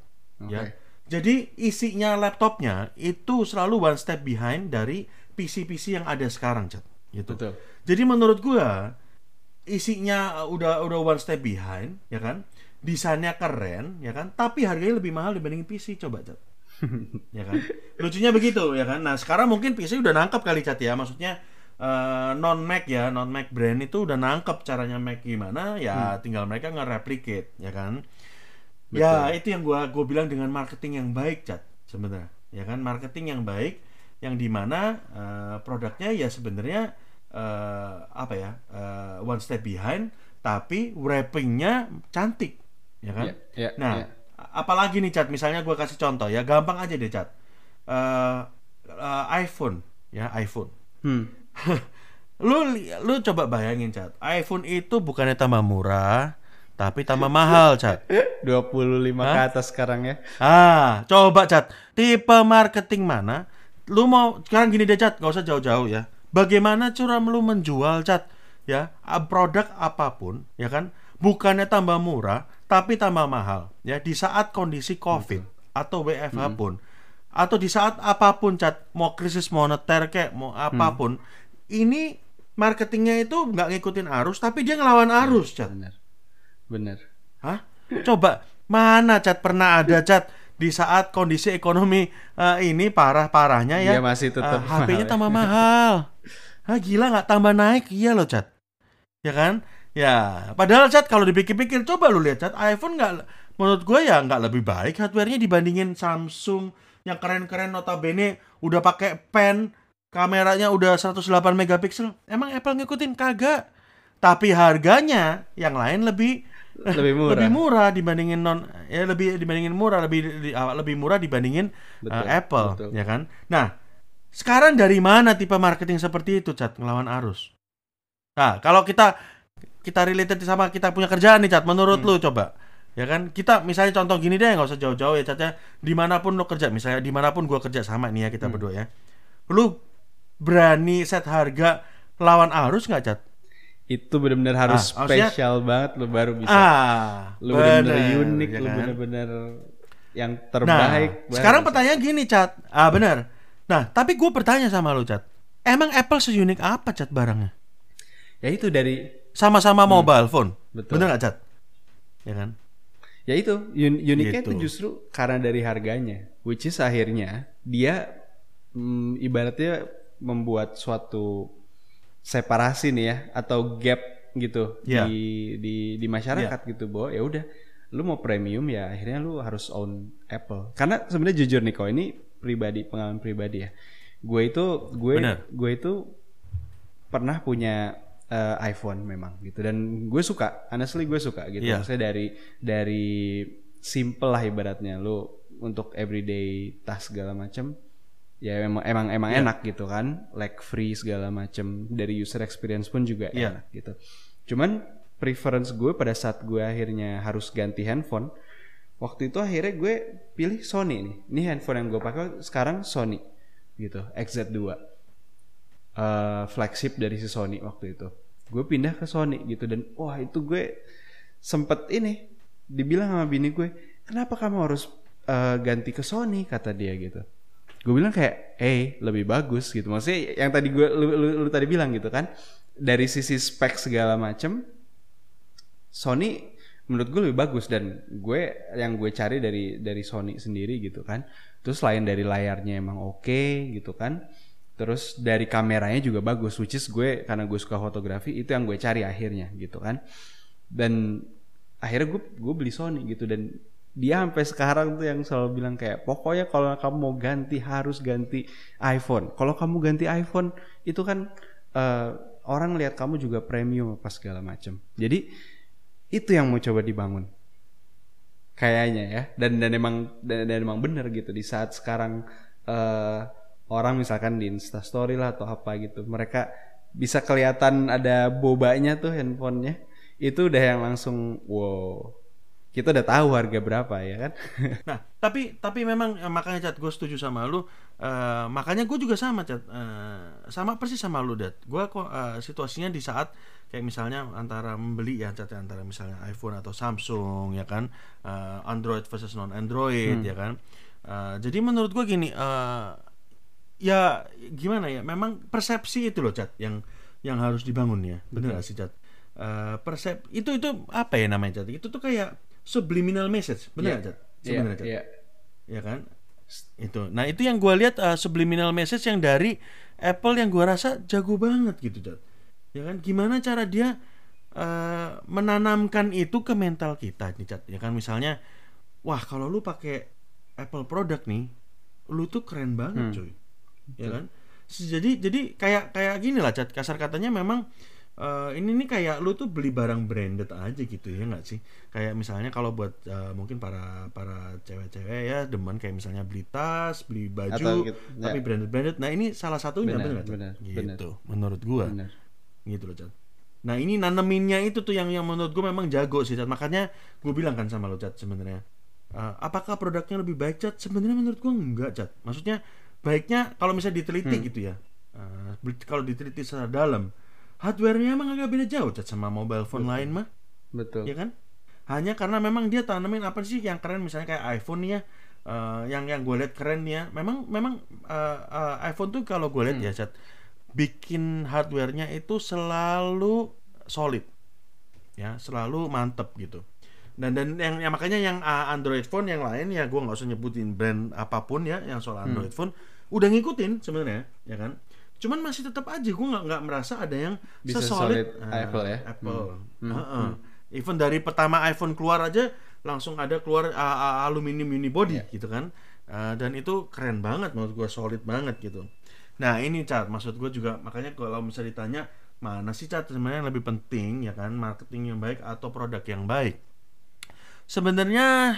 ya Oke. jadi isinya laptopnya itu selalu one step behind dari PC-PC yang ada sekarang cat gitu Betul. jadi menurut gua isinya uh, udah udah one step behind ya kan desainnya keren ya kan? Tapi harganya lebih mahal dibanding PC coba cat ya kan? Lucunya begitu ya kan? Nah sekarang mungkin PC udah nangkep kali cat ya. Maksudnya non Mac ya. Non Mac brand itu udah nangkep caranya Mac gimana ya tinggal mereka nge-replicate ya kan? Ya itu yang gua gua bilang dengan marketing yang baik cat sebenarnya. Ya kan? Marketing yang baik yang di mana eh, produknya ya sebenarnya eh, apa ya eh, one step behind tapi wrappingnya cantik ya kan Ya, ya, Nah, a- apalagi nih Cat, misalnya gue kasih contoh ya, gampang aja deh Cat. Eh, eh, iPhone, ya iPhone. Hmm. Lu lu coba bayangin Cat, iPhone itu bukannya tambah murah, tapi tambah mahal Cat. 25 ke atas sekarang ya. Ah, coba Cat, tipe marketing mana? Lu mau sekarang gini deh Cat, gak usah jauh-jauh ya. Bagaimana cara lu menjual Cat? Ya, produk apa pun, ya kan? Bukannya tambah murah, tapi tambah mahal. Ya, di saat kondisi COVID atau WFH pun, atau di saat apa pun Cat, mau krisis moneter kayak mau apa pun, ini marketingnya itu nggak ngikutin arus, tapi dia ngelawan arus Cat. Bener. Bener. Hah? Coba mana cat pernah ada cat di saat kondisi ekonomi eh, ini parah-parahnya ya? Dia masih tetap eh, HP-nya mahal ya. tambah mahal. Hah, gila nggak tambah naik iya loh cat. Ya kan? Ya, padahal cat kalau dipikir-pikir coba lu lihat cat iPhone nggak menurut gue ya nggak lebih baik hardware-nya dibandingin Samsung yang keren-keren notabene udah pakai pen kameranya udah 108 megapiksel. Emang Apple ngikutin kagak? Tapi harganya yang lain lebih Lebih murah. lebih murah dibandingin non ya lebih dibandingin murah lebih di- ah, lebih murah dibandingin Betul, uh, Apple betul. ya kan nah sekarang dari mana tipe marketing seperti itu cat ngelawan arus nah kalau kita kita related sama kita punya kerjaan nih cat menurut Hmm. lu coba ya kan kita misalnya contoh gini deh nggak usah jauh-jauh ya cat ya di mana pun lu kerja misalnya di mana pun gua kerja sama nih ya kita Hmm. berdua ya lu berani set harga lawan arus nggak cat Itu bener-bener harus Ah, spesial banget lu baru bisa. ah lu bener-bener bener, unik, ya lu kan? bener-bener yang Nah, terbaik. baru sekarang pertanyaan gini, Cat. Ah, benar. Nah, tapi gue bertanya sama lu, Cat. Emang Apple seunik apa, Cat, barangnya? ya itu dari Sama-sama mobile phone. Hmm. Betul. Bener nggak, Cat? Ya kan? ya itu un- uniknya Gitu. itu justru karena dari harganya, which is akhirnya dia mm, ibaratnya membuat suatu separasi nih ya atau gap gitu Iya. di di di masyarakat gitu bahwa ya udah lu mau premium ya akhirnya lu harus own Apple karena sebenarnya jujur nih kok ini pribadi pengalaman pribadi ya gue itu gue Bener. gue itu pernah punya eh, iPhone memang gitu. Dan gue suka honestly gue suka gitu. Iya. maksudnya dari dari simple lah ibaratnya. Lu untuk everyday task segala macem ya emang emang emang Iya. enak gitu kan. Lag free segala macem. Dari user experience pun juga Iya. enak gitu. Cuman preference gue pada saat gue akhirnya harus ganti handphone waktu itu akhirnya gue pilih Sony nih. Ini handphone yang gue pakai sekarang Sony gitu. XZ2 Eh, flagship dari si Sony waktu itu. Gue pindah ke Sony gitu dan wah itu gue sempet ini dibilang sama bini gue kenapa kamu harus eh, ganti ke Sony? kata dia gitu. Gue bilang kayak eh lebih bagus gitu. Maksudnya yang tadi gue lu, lu, lu tadi bilang gitu kan dari sisi spek segala macem Sony menurut gue lebih bagus dan gue yang gue cari dari dari Sony sendiri gitu kan. Terus selain dari layarnya emang oke gitu kan terus dari kameranya juga bagus which is gue karena gue suka fotografi itu yang gue cari akhirnya gitu kan. Dan akhirnya gue gue beli Sony gitu dan dia sampai sekarang tuh yang selalu bilang kayak pokoknya kalau kamu mau ganti harus ganti iPhone. Kalau kamu ganti iPhone itu kan eh, orang lihat kamu juga premium apa segala macam jadi itu yang mau coba dibangun. Kayaknya ya. Dan dan emang dan, dan emang bener gitu di saat sekarang eh, orang misalkan di Instastory lah atau apa gitu mereka bisa kelihatan ada bobanya tuh handphonenya itu udah yang langsung wow kita udah tahu harga berapa ya kan Nah, tapi tapi memang eh, makanya Cat gue setuju sama lu. Eh, makanya gue juga sama Cat, Eh, sama persis sama lu Dat. Gue kok eh, situasinya di saat kayak misalnya antara membeli ya Cat ya, antara misalnya iPhone atau Samsung ya kan, Eh, Android versus non Android ya kan. Eh, jadi menurut gue gini, eh, ya gimana ya, memang persepsi itu loh Cat yang yang harus dibangun ya, bener gak sih Cat? Eh, persep itu itu apa ya namanya Cat? Itu tuh kayak subliminal message, bener Iya. gak Cat? Iya, Sebenarnya Cat iya. ya kan itu nah itu yang gue lihat uh, subliminal message yang dari Apple yang gue rasa jago banget gitu Jad. ya kan gimana cara dia uh, menanamkan itu ke mental kita nih Jad. ya kan misalnya wah kalau lu pakai Apple produk nih lu tuh keren banget cuy ya kan jadi jadi kayak kayak gini lah Jad. kasar katanya memang eh, ini nih kayak lu tuh beli barang branded aja gitu ya nggak sih kayak misalnya kalau buat eh, mungkin para para cewek-cewek ya demen kayak misalnya beli tas beli baju Atau gitu, tapi ya. branded branded nah ini salah satunya Benar, bener benar, gitu menurut gua Bener. gitu loh Chat. Nah ini naneminnya itu tuh yang yang menurut gue memang jago sih Chat. Makanya gue bilang kan sama lo Chat sebenarnya. Eh, apakah produknya lebih baik Chat? Sebenarnya menurut gue enggak Chat. Maksudnya baiknya kalau misalnya diteliti Hmm. gitu ya. Bel- kalau diteliti secara dalam, hardware-nya emang agak beda jauh Chat sama mobile phone lain mah, betul ya kan? Hanya karena memang dia tanamin apa sih yang keren misalnya kayak iPhone nih ya. eh, yang yang gue lihat keren nih ya. Memang memang eh, eh, iPhone tuh kalau gue lihat ya Chat bikin hardware-nya itu selalu solid ya selalu mantep gitu dan dan yang, yang makanya yang uh, Android phone yang lain ya gue nggak usah nyebutin brand apa pun ya yang soal Android phone udah ngikutin sebenarnya ya kan? Cuman masih tetap aja gue nggak nggak merasa ada yang Bisa sesolid. solid uh, Apple ya? Apple. Heeh. even dari pertama iPhone keluar aja langsung ada keluar uh, uh, aluminium unibody gitu kan? Uh, dan itu keren banget menurut gue solid banget gitu. Nah ini cat maksud gue juga makanya kalau misalnya ditanya mana sih cat sebenarnya yang lebih penting ya kan? Marketing yang baik atau produk yang baik sebenarnya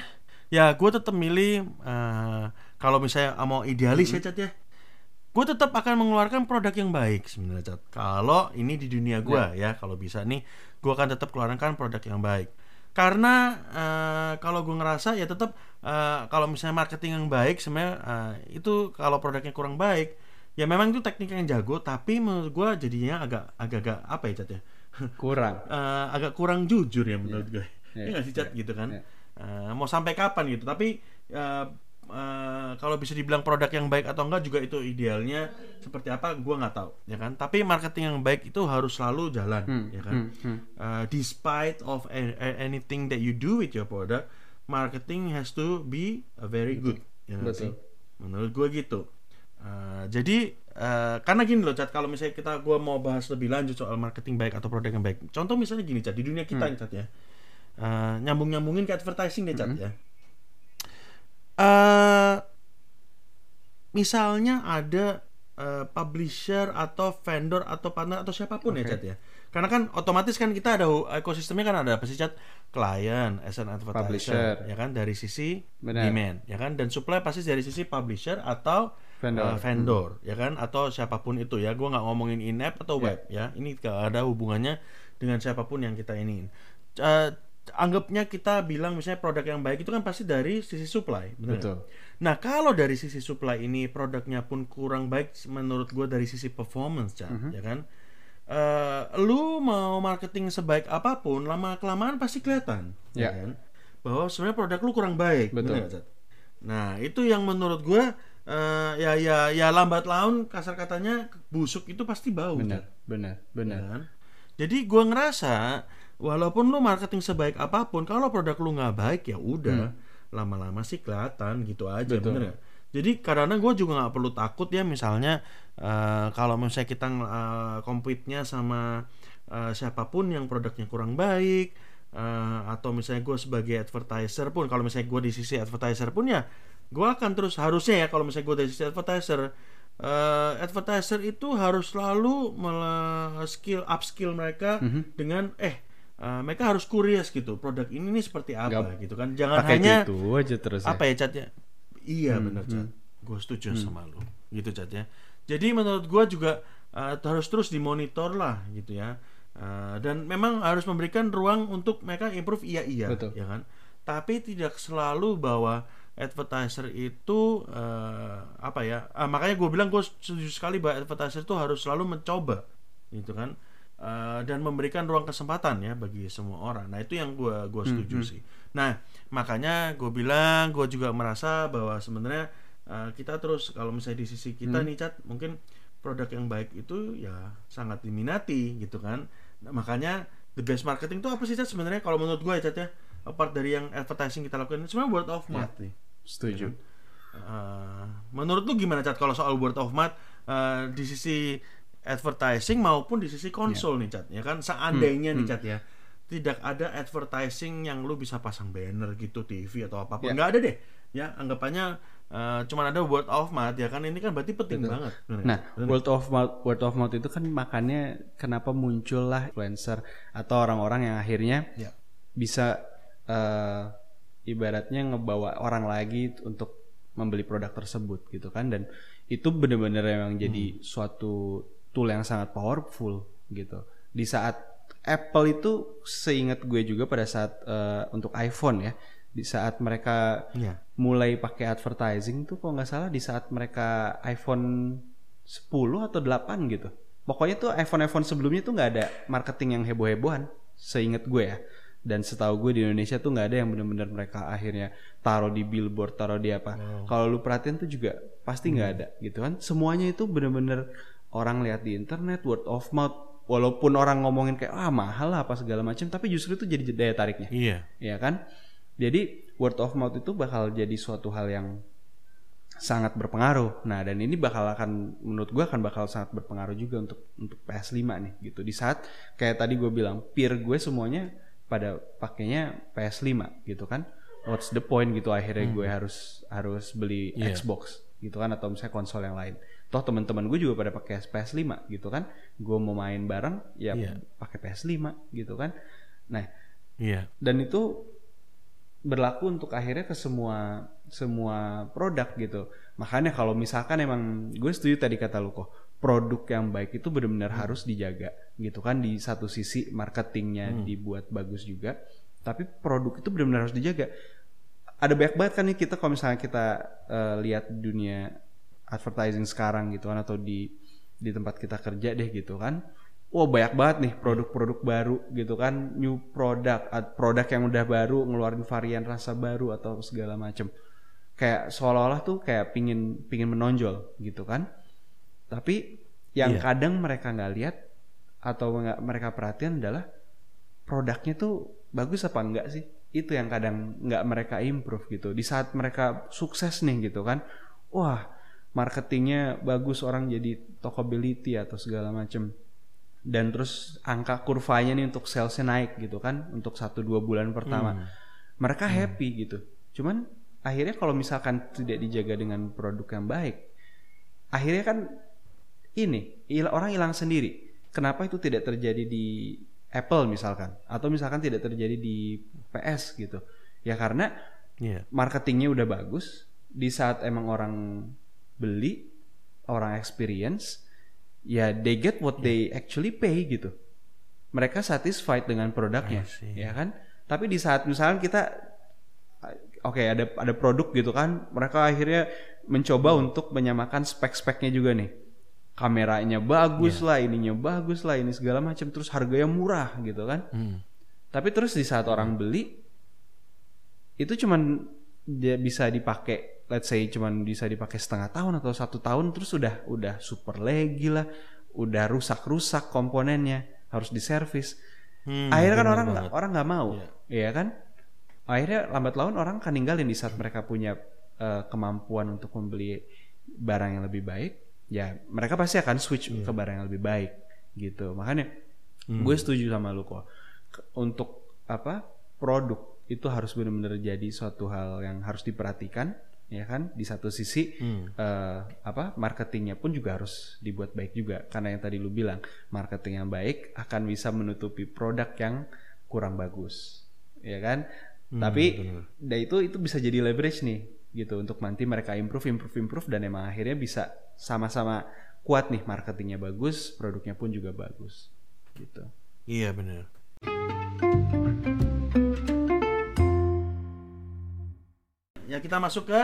ya gue tetap milih eh, kalau misalnya mau idealis ya cat ya. Gue tetap akan mengeluarkan produk yang baik sebenarnya cat. Kalau ini di dunia gue ya. kalau bisa nih gue akan tetap keluarkan produk yang baik. Karena eh, kalau gue ngerasa ya tetap eh, kalau misalnya marketing yang baik sebenarnya eh, itu kalau produknya kurang baik ya memang itu teknik yang jago tapi menurut gue jadinya agak agak-agak apa ya cat ya? Kurang. Eh, agak kurang jujur ya menurut gue. Iya, Iya nggak sih Cat gitu kan? iya. Eh, mau sampai kapan gitu? Tapi eh, eh, kalau bisa dibilang produk yang baik atau enggak juga itu idealnya seperti apa? Gue nggak tahu, ya kan? Tapi marketing yang baik itu harus selalu jalan, Hmm, ya kan? hmm, hmm. Eh, despite of a- a- anything that you do with your product, marketing has to be uh, very good, ya sih? Betul. Menurut gue gitu. Eh, jadi eh, karena gini loh, Cat. Kalau misalnya kita gua mau bahas lebih lanjut soal marketing baik atau produk yang baik. Contoh misalnya gini, Cat. Di dunia kita, Cat ya. Eh, nyambung-nyambungin ke advertising deh, Cat ya. Eh, misalnya ada eh, publisher atau vendor atau partner atau siapa pun ya, Oke. Cat ya. Karena kan otomatis kan kita ada ekosistemnya kan ada apa sih, Cat? Klien, as an advertiser, Publisher. ya kan dari sisi Benar. demand, ya kan? Dan supply pasti dari sisi publisher atau Vendor. uh, vendor ya kan atau siapa pun itu ya gue nggak ngomongin in app atau Ya. web ya ini gak ada hubungannya dengan siapa pun yang kita iniin Uh, anggapnya kita bilang misalnya produk yang baik itu kan pasti dari sisi supply, benar nggak? Betul. Nah kalau dari sisi supply ini produknya pun kurang baik menurut gue dari sisi performance, Cak, Mhm. ya kan? Eh, lu mau marketing sebaik apa pun, lama kelamaan pasti kelihatan, ya, Ya. kan? Bahwa sebenarnya produk lu kurang baik, Betul. benar Cak? Nah itu yang menurut gue eh, ya ya ya lambat laun kasar katanya busuk itu pasti bau, Benar, Cak. benar, Ya benar. kan? Jadi gua ngerasa walaupun lu marketing sebaik apa pun, kalau produk lu nggak baik ya udah lama-lama sih kelihatan gitu aja, Hmm. Betul. bener nggak? Jadi karena gue juga nggak perlu takut ya misalnya eh, kalau misalnya kita uh, compete-nya sama eh, siapa pun yang produknya kurang baik eh, atau misalnya gue sebagai advertiser pun kalau misalnya gue di sisi advertiser pun ya gue akan terus harusnya ya kalau misalnya gue dari sisi advertiser eh, advertiser itu harus selalu skill upskill mereka Mhm. dengan eh eh, mereka harus curious gitu produk ini nih seperti apa gitu kan. Jangan Pakai hanya itu aja terus ya. apa ya catnya? Iya Hmm, benar cat. gue setuju sama lu. Gitu cat ya. Jadi menurut gue juga uh, harus terus dimonitor lah gitu ya. Uh, dan memang harus memberikan ruang untuk mereka improve iya iya Betul. ya kan. Tapi tidak selalu bahwa advertiser itu uh, apa ya ah, makanya gue bilang gue setuju sekali bahwa advertiser itu harus selalu mencoba gitu kan Uh, dan memberikan ruang kesempatan ya bagi semua orang. Nah itu yang gue gua setuju sih. Nah makanya gue bilang gue juga merasa bahwa sebenarnya uh, kita terus kalau misalnya di sisi kita nih cat mungkin produk yang baik itu ya sangat diminati gitu kan. Nah, makanya the best marketing itu apa sih cat sebenarnya kalau menurut gue ya cat ya apart dari yang advertising kita lakukan sebenarnya word of mouth nih. Setuju. Uh, menurut lu gimana cat kalau soal word of mouth uh, di sisi advertising maupun di sisi konsol nih cat ya kan? Seandainya nih cat ya tidak ada advertising yang lu bisa pasang banner gitu TV atau apa pun Ya. nggak ada deh ya. Anggapannya uh, cuman ada word of mouth ya kan? Ini kan berarti penting banget Bener Nah? Bener word of mouth, word of mouth itu kan makanya kenapa muncullah influencer atau orang-orang yang akhirnya ya bisa eh, ibaratnya ngebawa orang lagi untuk membeli produk tersebut gitu kan? Dan itu bener-bener emang jadi suatu tool yang sangat powerful gitu di saat Apple itu seingat gue juga pada saat eh, untuk iPhone ya di saat mereka Iya. mulai pakai advertising tuh kalau nggak salah di saat mereka iPhone 10 atau 8 gitu. Pokoknya tuh iPhone-iPhone sebelumnya tuh nggak ada marketing yang heboh-hebohan, seingat gue ya. Dan setahu gue di Indonesia tuh nggak ada yang benar-benar mereka akhirnya taruh di billboard, taruh di apa. Kalau lu perhatiin tuh juga pasti nggak ada gitu kan. Semuanya itu benar-benar orang lihat di internet, word of mouth. Walaupun orang ngomongin kayak ah mahal lah apa segala macam, tapi justru itu jadi daya tariknya. Iya. Ya kan? Jadi word of mouth itu bakal jadi suatu hal yang sangat berpengaruh. Nah dan ini bakal akan menurut gua akan bakal sangat berpengaruh juga untuk untuk PS5 nih gitu. Di saat kayak tadi gue bilang peer gue semuanya pada pakainya PS5 gitu kan? What's the point gitu akhirnya gue harus harus beli Iya. Xbox gitu kan? Atau misalnya konsol yang lain toh teman-teman gue juga pada pakai PS5 gitu kan. Gue mau main bareng ya Iya. pakai PS5 gitu kan. Nah iya. dan itu berlaku untuk akhirnya ke semua semua produk gitu. Makanya kalau misalkan emang gue setuju tadi kata lu kok produk yang baik itu benar-benar harus dijaga gitu kan. Di satu sisi marketingnya dibuat bagus juga tapi produk itu benar-benar harus dijaga. Ada banyak banget kan nih kita kalau misalnya kita eh, lihat dunia advertising sekarang gitu kan atau di di tempat kita kerja deh gitu kan wah banyak banget nih produk-produk baru gitu kan new product produk yang udah baru ngeluarin varian rasa baru atau segala macem. Kayak seolah-olah tuh kayak pingin pingin menonjol gitu kan. Tapi yang Iya. kadang mereka nggak lihat atau nggak mereka perhatian adalah produknya tuh bagus apa enggak sih? Itu yang kadang nggak mereka improve gitu. Di saat mereka sukses nih gitu kan wah marketingnya bagus orang jadi tokobility atau segala macem. Dan terus angka kurvanya nih untuk salesnya naik gitu kan untuk satu dua bulan pertama. Mereka happy gitu. Cuman akhirnya kalau misalkan tidak dijaga dengan produk yang baik akhirnya kan ini orang hilang sendiri. Kenapa itu tidak terjadi di Apple misalkan? Atau misalkan tidak terjadi di PS gitu? Ya karena iya. marketingnya udah bagus di saat emang orang beli orang experience ya they get what they actually pay gitu mereka satisfied dengan produknya ya kan Tapi di saat misalnya kita oke ada ada produk gitu kan, mereka akhirnya mencoba untuk menyamakan spek-speknya juga nih. Kameranya bagus lah, ininya bagus lah, ini segala macam terus harganya murah gitu kan. Hmm. Tapi terus di saat orang beli itu cuman dia bisa dipakai let's say cuman bisa dipakai setengah tahun atau satu tahun terus udah udah super lagi lah udah rusak-rusak komponennya harus diservis Hmm, akhirnya kan orang banget. orang nggak mau Iya. Iya kan akhirnya lambat laun orang akan ninggalin di saat mereka punya eh, kemampuan untuk membeli barang yang lebih baik ya mereka pasti akan switch Iya. ke barang yang lebih baik gitu makanya Hmm. gue setuju sama lu kok untuk apa produk itu harus benar-benar jadi suatu hal yang harus diperhatikan ya kan di satu sisi Hmm. eh, apa marketingnya pun juga harus dibuat baik juga karena yang tadi lu bilang marketing yang baik akan bisa menutupi produk yang kurang bagus ya kan Hmm, tapi bener. da itu itu bisa jadi leverage nih gitu untuk nanti mereka improve improve improve dan emang akhirnya bisa sama-sama kuat nih marketingnya bagus produknya pun juga bagus gitu Iya benar. Ya kita masuk ke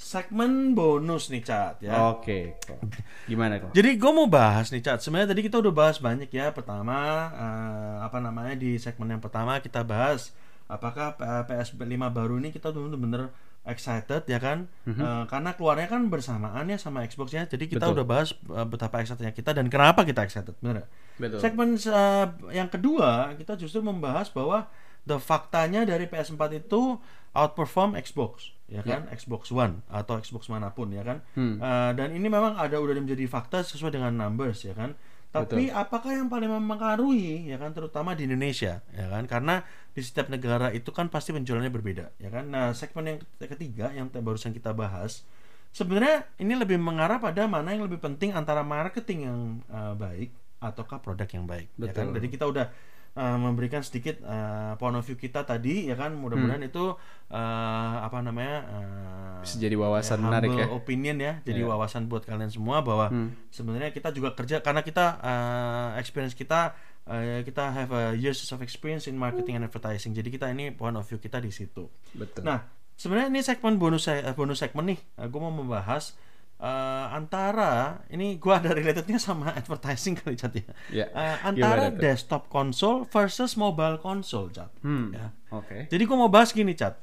segmen bonus nih Cat ya. oke kok gimana kok Jadi gue mau bahas nih Cat. Sebenarnya tadi kita udah bahas banyak ya. Pertama eh, apa namanya di segmen yang pertama kita bahas apakah eh, PS5 baru ini kita tuh bener-bener excited ya kan? Eh, karena keluarnya kan bersamaan ya sama Xbox ya. Jadi kita Betul. udah bahas eh, betapa excitednya kita dan kenapa kita excited, bener. nggak? betul Segmen eh, yang kedua kita justru membahas bahwa the faktanya dari PS4 itu outperform Xbox, ya kan? Xbox One atau Xbox mana pun, ya kan? Hmm. Eh, dan ini memang ada udah menjadi fakta sesuai dengan numbers, ya kan? Tapi apakah yang paling mempengaruhi, ya kan? Terutama di Indonesia, ya kan? Karena di setiap negara itu kan pasti penjualannya berbeda, ya kan? Nah, segmen yang ketiga yang barusan kita bahas Sebenarnya ini lebih mengarah pada mana yang lebih penting antara marketing yang uh, baik ataukah produk yang baik. Ya kan? Betul. Jadi kita udah uh, memberikan sedikit uh, point of view kita tadi, ya kan. Mudah-mudahan itu uh, apa namanya uh, Bisa jadi wawasan ya, menarik ya. opinion ya. Jadi Iya. wawasan buat kalian semua bahwa Hmm. sebenarnya kita juga kerja karena kita uh, experience kita uh, kita have a years of experience in marketing and advertising. Jadi kita ini point of view kita di situ. betul Nah, sebenarnya ini segmen bonus eh, bonus segmen nih. gue mau membahas eh, antara ini gue ada relatednya sama advertising kali cat ya. Ya, Eh, antara desktop console versus mobile console cat. hmm Ya. oke Jadi gue mau bahas gini cat.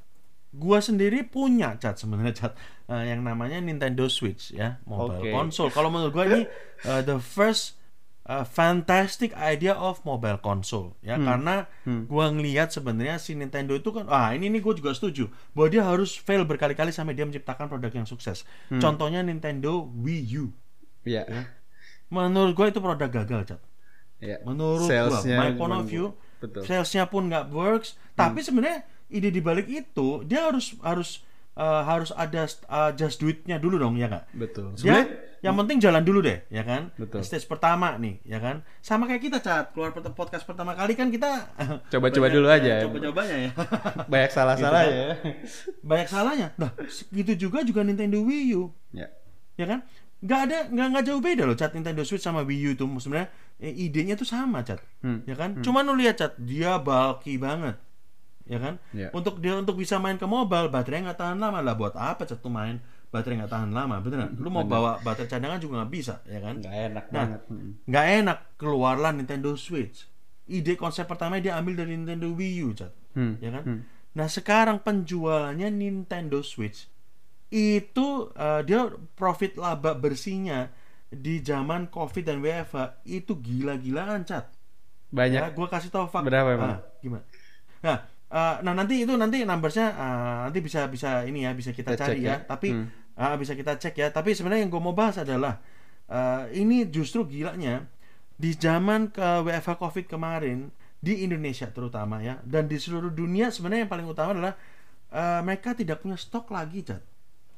Gua sendiri punya cat sebenarnya cat eh, yang namanya Nintendo Switch ya mobile console. Kalau menurut gue ini eh, the first uh, fantastic idea of mobile console ya karena gua ngelihat sebenarnya si Nintendo itu kan ah ini nih gue juga setuju bahwa dia harus fail berkali-kali sampai dia menciptakan produk yang sukses. Contohnya Nintendo Wii U. ya Menurut gue itu produk gagal cat. ya Menurut Salesnya gua, my point of view, betul salesnya pun nggak works. Tapi sebenarnya ide di balik itu dia harus harus uh, harus ada uh, just do it-nya dulu dong ya nggak? betul Ya, sebenarnya yang penting jalan dulu deh, ya kan? Betul. Stage pertama nih, ya kan? Sama kayak kita cat keluar podcast pertama kali kan kita Coba-coba dulu aja. Coba-cobanya ya. banyak salah-salah Gitu ya banyak salahnya. Nah, gitu juga juga Nintendo Wii U, ya ya kan? Nggak ada nggak nggak jauh beda loh cat Nintendo Switch sama Wii U itu sebenarnya eh, idenya tuh sama cat, Hmm. ya kan? Cuman lu lihat cat dia bulky banget, ya kan? Ya. Untuk dia untuk bisa main ke mobile baterainya nggak tahan lama lah buat apa cat tuh main baterai nggak tahan lama bener nggak? Lu mau bawa baterai cadangan juga nggak bisa, ya kan? nggak enak Nah, banget nggak enak keluarlah Nintendo Switch. Ide konsep pertama dia ambil dari Nintendo Wii U, cat, Hmm. ya kan? Hmm. Nah sekarang penjualannya Nintendo Switch itu eh, dia profit laba bersihnya di zaman COVID dan WFH itu gila-gilaan cat. banyak Ya, gue kasih tahu fakta. Berapa emang? Ah, gimana? Nah, eh, nah nanti itu nanti numbersnya eh, nanti bisa bisa ini ya bisa kita, cari ya. ya. Tapi Hmm. Ah, bisa kita cek ya. Tapi sebenarnya yang gue mau bahas adalah eh, ini justru gilanya di zaman ke WFH COVID kemarin di Indonesia terutama ya dan di seluruh dunia sebenarnya yang paling utama adalah eh, mereka tidak punya stok lagi cat.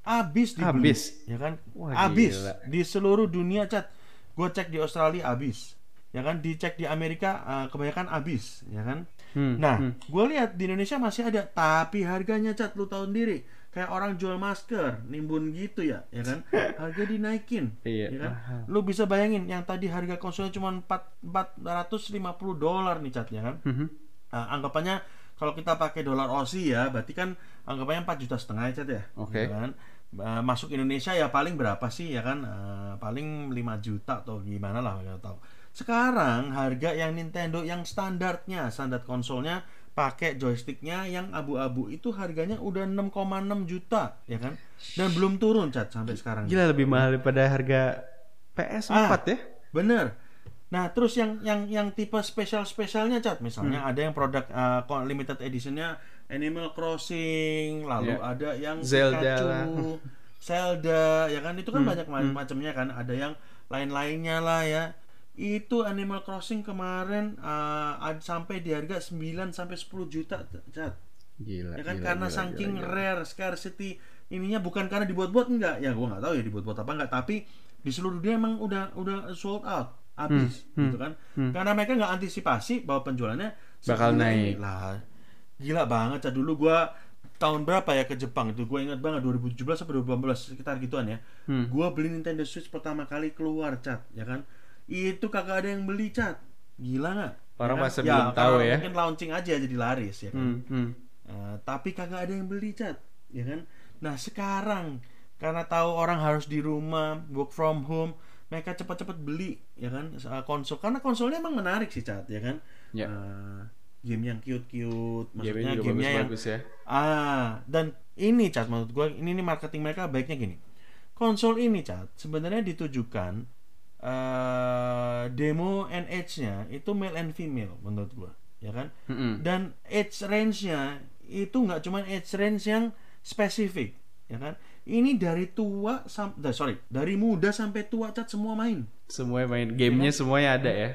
Abis dibeli, Habis? ya kan? Wah, abis gila. di seluruh dunia cat. Gue cek di Australia abis, ya kan? Dicek di Amerika eh, kebanyakan abis, ya kan? Hmm, Nah, hmm. gue lihat di Indonesia masih ada, tapi harganya cat lu tahu sendiri, kayak orang jual masker, nimbun gitu ya, ya kan? Harga dinaikin, Iya, ya kan? mahal. Lu bisa bayangin yang tadi harga konsolnya cuma 4 450 dolar nih cat, ya kan? Mhm. Nah, anggapannya kalau kita pakai dolar Aussie ya berarti kan anggapannya 4 juta setengah ya Cat ya Oke. Gitu kan Eh, masuk Indonesia ya paling berapa sih ya kan Eh, paling 5 juta atau gimana lah nggak tahu sekarang harga yang Nintendo yang standarnya standar konsolnya pakai joysticknya yang abu-abu itu harganya udah 6,6 juta ya kan dan belum turun cat sampai sekarang Gila lebih mahal daripada harga PS4 Ah. ya. Bener. Nah, terus yang yang yang tipe spesial spesialnya cat, misalnya Hmm. ada yang produk uh, limited editionnya Animal Crossing, lalu Ya. ada yang Zelda Pikachu. Zelda, ya kan itu kan Hmm, banyak ma- macamnya kan, ada yang lain-lainnya lah ya. Itu Animal Crossing kemarin uh, sampai di harga 9 sampai 10 juta cat. Gila. Ya kan gila, karena gila, saking gila, gila. rare scarcity ininya bukan karena dibuat-buat enggak ya gua nggak tahu ya dibuat-buat apa enggak tapi di seluruh dunia emang udah udah sold out habis Hmm, gitu kan hmm. karena mereka nggak antisipasi bahwa penjualannya Bakal naik. lah gila banget Cak. dulu gua tahun berapa ya ke Jepang itu gue ingat banget 2017 sampai 2018 sekitar gituan ya Hmm. gua beli Nintendo Switch pertama kali keluar cat ya kan itu kagak ada yang beli cat gila nggak Orang kan? masih belum tahu ya. mungkin launching aja jadi laris ya kan Hmm, hmm. Eh, tapi kagak ada yang beli cat ya kan nah sekarang karena tahu orang harus di rumah work from home mereka cepat-cepat beli ya kan eh, konsol karena konsolnya emang menarik sih cat ya kan Ya. Eh, game yang cute-cute maksudnya gamenya yang bagus-bagus ya. ah dan ini cat menurut gue ini nih marketing mereka baiknya gini konsol ini cat sebenarnya ditujukan eh demo and age-nya itu male and female menurut gue ya kan? Mm-mm. dan age range-nya itu nggak cuma age range yang spesifik ya kan? Ini dari tua sampai sorry dari muda sampai tua cat semua main. Semuanya main. Gamenya semuanya ada ya.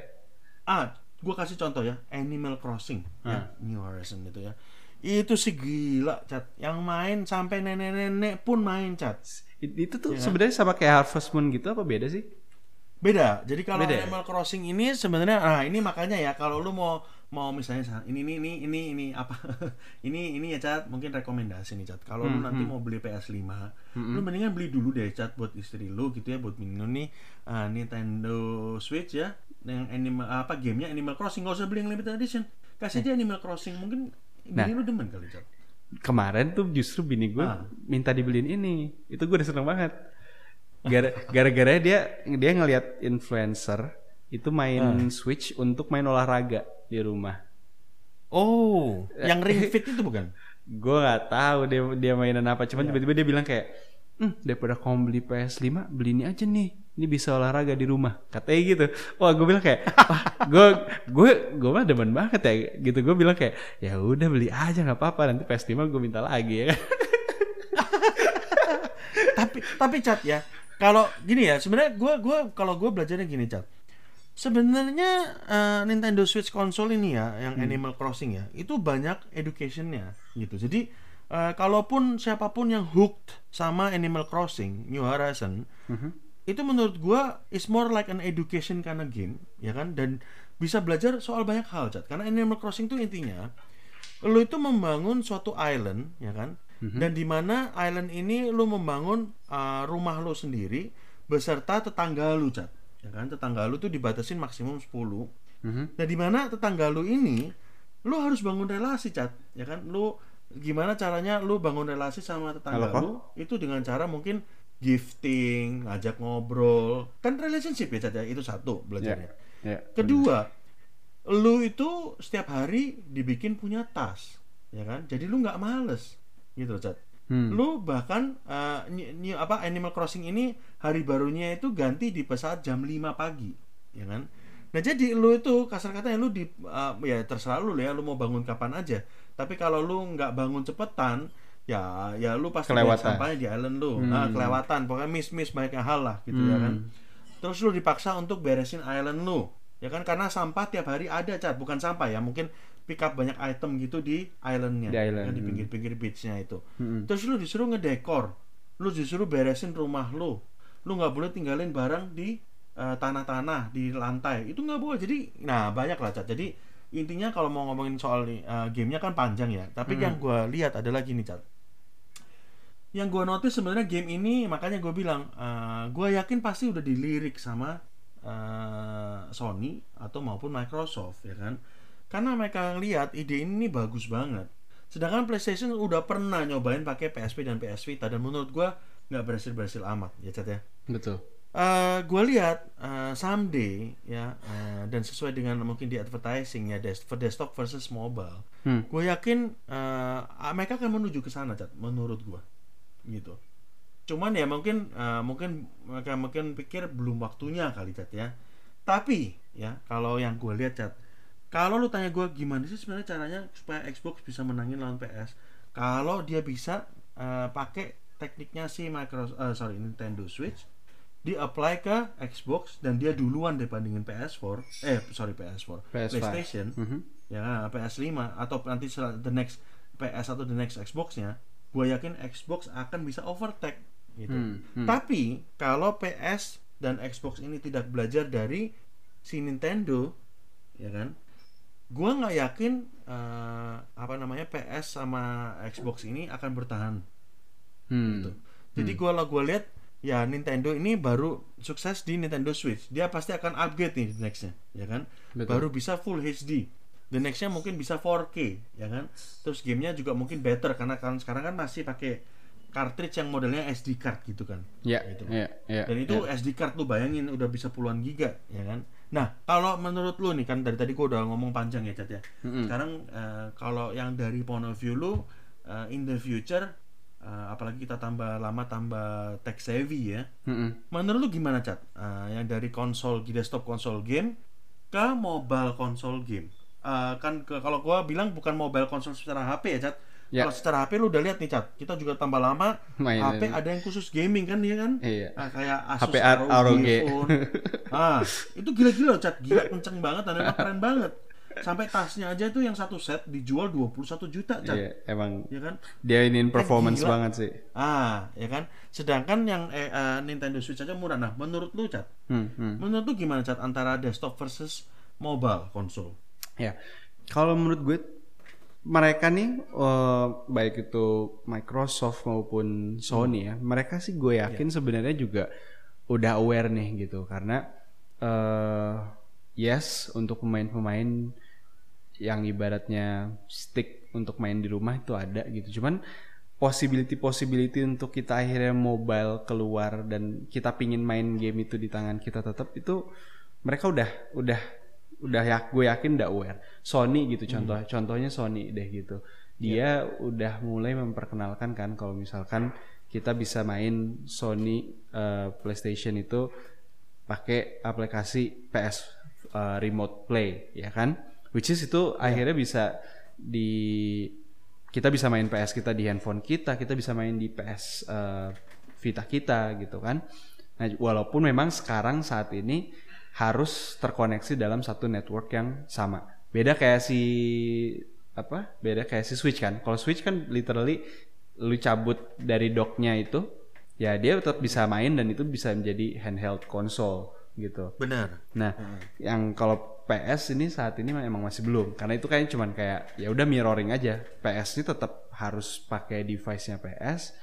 ah gua kasih contoh ya Animal Crossing ya New Horizon itu ya. Itu sih gila cat yang main sampai nenek-nenek pun main cat It- Itu tuh Iya. sebenarnya sama kayak Harvest Moon gitu apa beda sih? Beda jadi kalau Beda ya? Animal Crossing ini sebenarnya nah ini makanya ya kalau lu mau mau misalnya sa- ini ini ini ini ini apa ini ini ya cat mungkin rekomendasi nih cat kalau lu Hmm, nanti hmm. mau beli PS5 lu mendingan beli dulu deh cat buat istri lu gitu ya buat minum nih ah, Nintendo Switch ya yang animal apa gamenya Animal Crossing nggak usah beli yang limited edition kasih Eh. Animal Crossing mungkin Nah. bini lu demen kali cat Kemarin tuh justru bini gue Ah. minta dibeliin ini. Itu gue udah seneng banget. Gara- Gara-gara dia dia ngelihat influencer itu main Ah. Switch untuk main olahraga di rumah. oh yang Ring Fit itu bukan Gue nggak tahu dia dia mainan apa. Cuman tiba-tiba dia bilang kayak, hmm, daripada kamu beli PS5, beli ini aja nih. Ini bisa olahraga di rumah. Katanya gitu. Wah, gue bilang kayak, wah, gue gue gue mah demen banget ya. Gitu gue bilang kayak, ya udah beli aja nggak apa-apa. Nanti PS5 gue minta lagi ya. tapi tapi cat ya kalau gini ya sebenarnya gue gua kalau gue belajarnya gini cat sebenarnya eh, Nintendo Switch konsol ini ya yang Animal Crossing ya itu banyak educationnya gitu. Jadi eh, kalaupun siapa pun yang hooked sama Animal Crossing New Horizon itu menurut gue is more like an education kind of game ya kan? Dan bisa belajar soal banyak hal cat karena Animal Crossing itu intinya lo itu membangun suatu island ya kan dan di mana island ini lo membangun uh, rumah lo sendiri beserta tetangga lo cat ya kan? Tetangga lo tuh dibatasin maksimum 10 Mhm. nah di mana tetangga lo ini lo harus bangun relasi cat ya kan? Lo gimana caranya lo bangun relasi sama tetangga Halo, lo itu dengan cara mungkin gifting ngajak ngobrol. Kan relationship ya cat ya? Itu satu belajarnya. Ya. Kedua, lu itu setiap hari dibikin punya tas, ya kan? Jadi lu nggak males, gitu, Cat. Hmm. Lu bahkan eh, ny- ny- apa Animal Crossing ini hari barunya itu ganti di pesawat jam 5 pagi, ya kan? Nah jadi lu itu kasar katanya lu di eh, ya terserah lu ya, lu mau bangun kapan aja. Tapi kalau lu nggak bangun cepetan, ya ya lu pasti sampahnya di island lu. Hmm. Nah, kelewatan, pokoknya miss-miss banyak hal lah gitu ya kan. Hmm. Terus lu dipaksa untuk beresin island lu. Ya kan karena sampah tiap hari ada, Cat. Bukan sampah ya, mungkin pick up banyak item gitu di islandnya. Di island, kan, di hmm. pinggir-pinggir beachnya itu. Hmm. Terus lu disuruh ngedekor. Lu disuruh beresin rumah lu. Lu nggak boleh tinggalin barang di eh, tanah-tanah, di lantai. Itu nggak boleh. Jadi, nah banyak lah, Cat. Jadi intinya kalau mau ngomongin soal eh, gamenya kan panjang ya. Tapi yang gua lihat adalah gini, Cat yang gue notice sebenarnya game ini makanya gue bilang gue yakin pasti udah dilirik sama eh, Sony atau maupun Microsoft ya kan Karena mereka lihat ide ini bagus banget. Sedangkan PlayStation udah pernah nyobain pakai PSP dan PS Vita dan menurut gua nggak berhasil berhasil amat ya Chat ya. Betul. Uh, gue lihat uh, someday ya uh, dan sesuai dengan mungkin di advertising ya des desktop versus mobile, Hmm. gue yakin uh, mereka akan menuju ke sana cat menurut gue gitu. Cuman ya mungkin uh, mungkin mereka mungkin pikir belum waktunya kali cat ya. Tapi ya kalau yang gue lihat cat, kalau lu tanya gue gimana sih sebenarnya caranya supaya Xbox bisa menangin lawan PS, kalau dia bisa uh, pakai tekniknya si Microsoft, uh, sorry Nintendo Switch di apply ke Xbox dan dia duluan dibandingin PS4 eh sorry PS4 PS5. PlayStation Mhm. ya PS5 atau nanti the next PS atau the next Xbox-nya gue yakin Xbox akan bisa overtake gitu Hmm, hmm. tapi kalau PS dan Xbox ini tidak belajar dari si Nintendo ya kan gue nggak yakin eh, apa namanya PS sama Xbox ini akan bertahan Hmm. gitu. Jadi gua lah gua lihat ya Nintendo ini baru sukses di Nintendo Switch. Dia pasti akan upgrade nih nextnya, ya kan? Betul. Baru bisa Full HD. The nextnya mungkin bisa 4K, ya kan? Terus gamenya juga mungkin better karena kan sekarang kan masih pakai cartridge yang modelnya SD card gitu kan. Ya, Gitu. ya, ya. Dan itu SD card lu bayangin udah bisa puluhan giga, ya kan? Nah, kalau menurut lu nih kan dari tadi gua udah ngomong panjang ya, Cat ya. Mm-mm. Sekarang eh, kalau yang dari point of view lu eh, in the future eh, apalagi kita tambah lama tambah tech savvy ya. Mm-mm. Menurut lu gimana, Cat? Eh, yang dari konsol desktop konsol game ke mobile konsol game. Eh, kan ke, kalau gua bilang bukan mobile konsol secara HP ya, Cat. Ya. Kalau secara HP lu udah lihat nih, Cat. Kita juga tambah lama Main HP ini. ada yang khusus gaming kan dia kan? Iya. Ah, kayak Asus HP ROG. Phone. ah, itu gila-gila cat, gila kenceng banget dan emang keren banget. Sampai tasnya aja tuh yang satu set dijual 21 juta cat. Iya, emang Ya kan? dia iniin performance gila. banget sih. Ah, ya kan? Sedangkan yang eh, eh, Nintendo Switch aja murah. Nah, menurut lu cat, Hmm, hmm. menurut lu gimana cat antara desktop versus mobile konsol? Ya, kalau menurut gue mereka nih eh, baik itu Microsoft maupun Sony ya, mereka sih gue yakin sebenarnya juga udah aware nih gitu karena eh yes untuk pemain-pemain yang ibaratnya stick untuk main di rumah itu ada gitu. Cuman possibility possibility untuk kita akhirnya mobile keluar dan kita pingin main game itu di tangan kita tetap itu mereka udah udah udah ya gue yakin udah aware. Sony gitu contoh contohnya Sony deh gitu. Dia udah mulai memperkenalkan kan kalau misalkan kita bisa main Sony eh, PlayStation itu pakai aplikasi PS eh, Remote Play ya kan? Which is itu akhirnya bisa di kita bisa main PS kita di handphone kita kita bisa main di PS eh, Vita kita gitu kan. Nah walaupun memang sekarang saat ini harus terkoneksi dalam satu network yang sama. Beda kayak si apa beda kayak si Switch kan. Kalau Switch kan literally lu cabut dari docknya itu ya dia tetap bisa main dan itu bisa menjadi handheld konsol gitu. Benar. Nah, yang kalau PS ini saat ini memang masih belum. Karena itu kayaknya cuman kayak ya udah mirroring aja. PS ini tetap harus pakai device-nya PS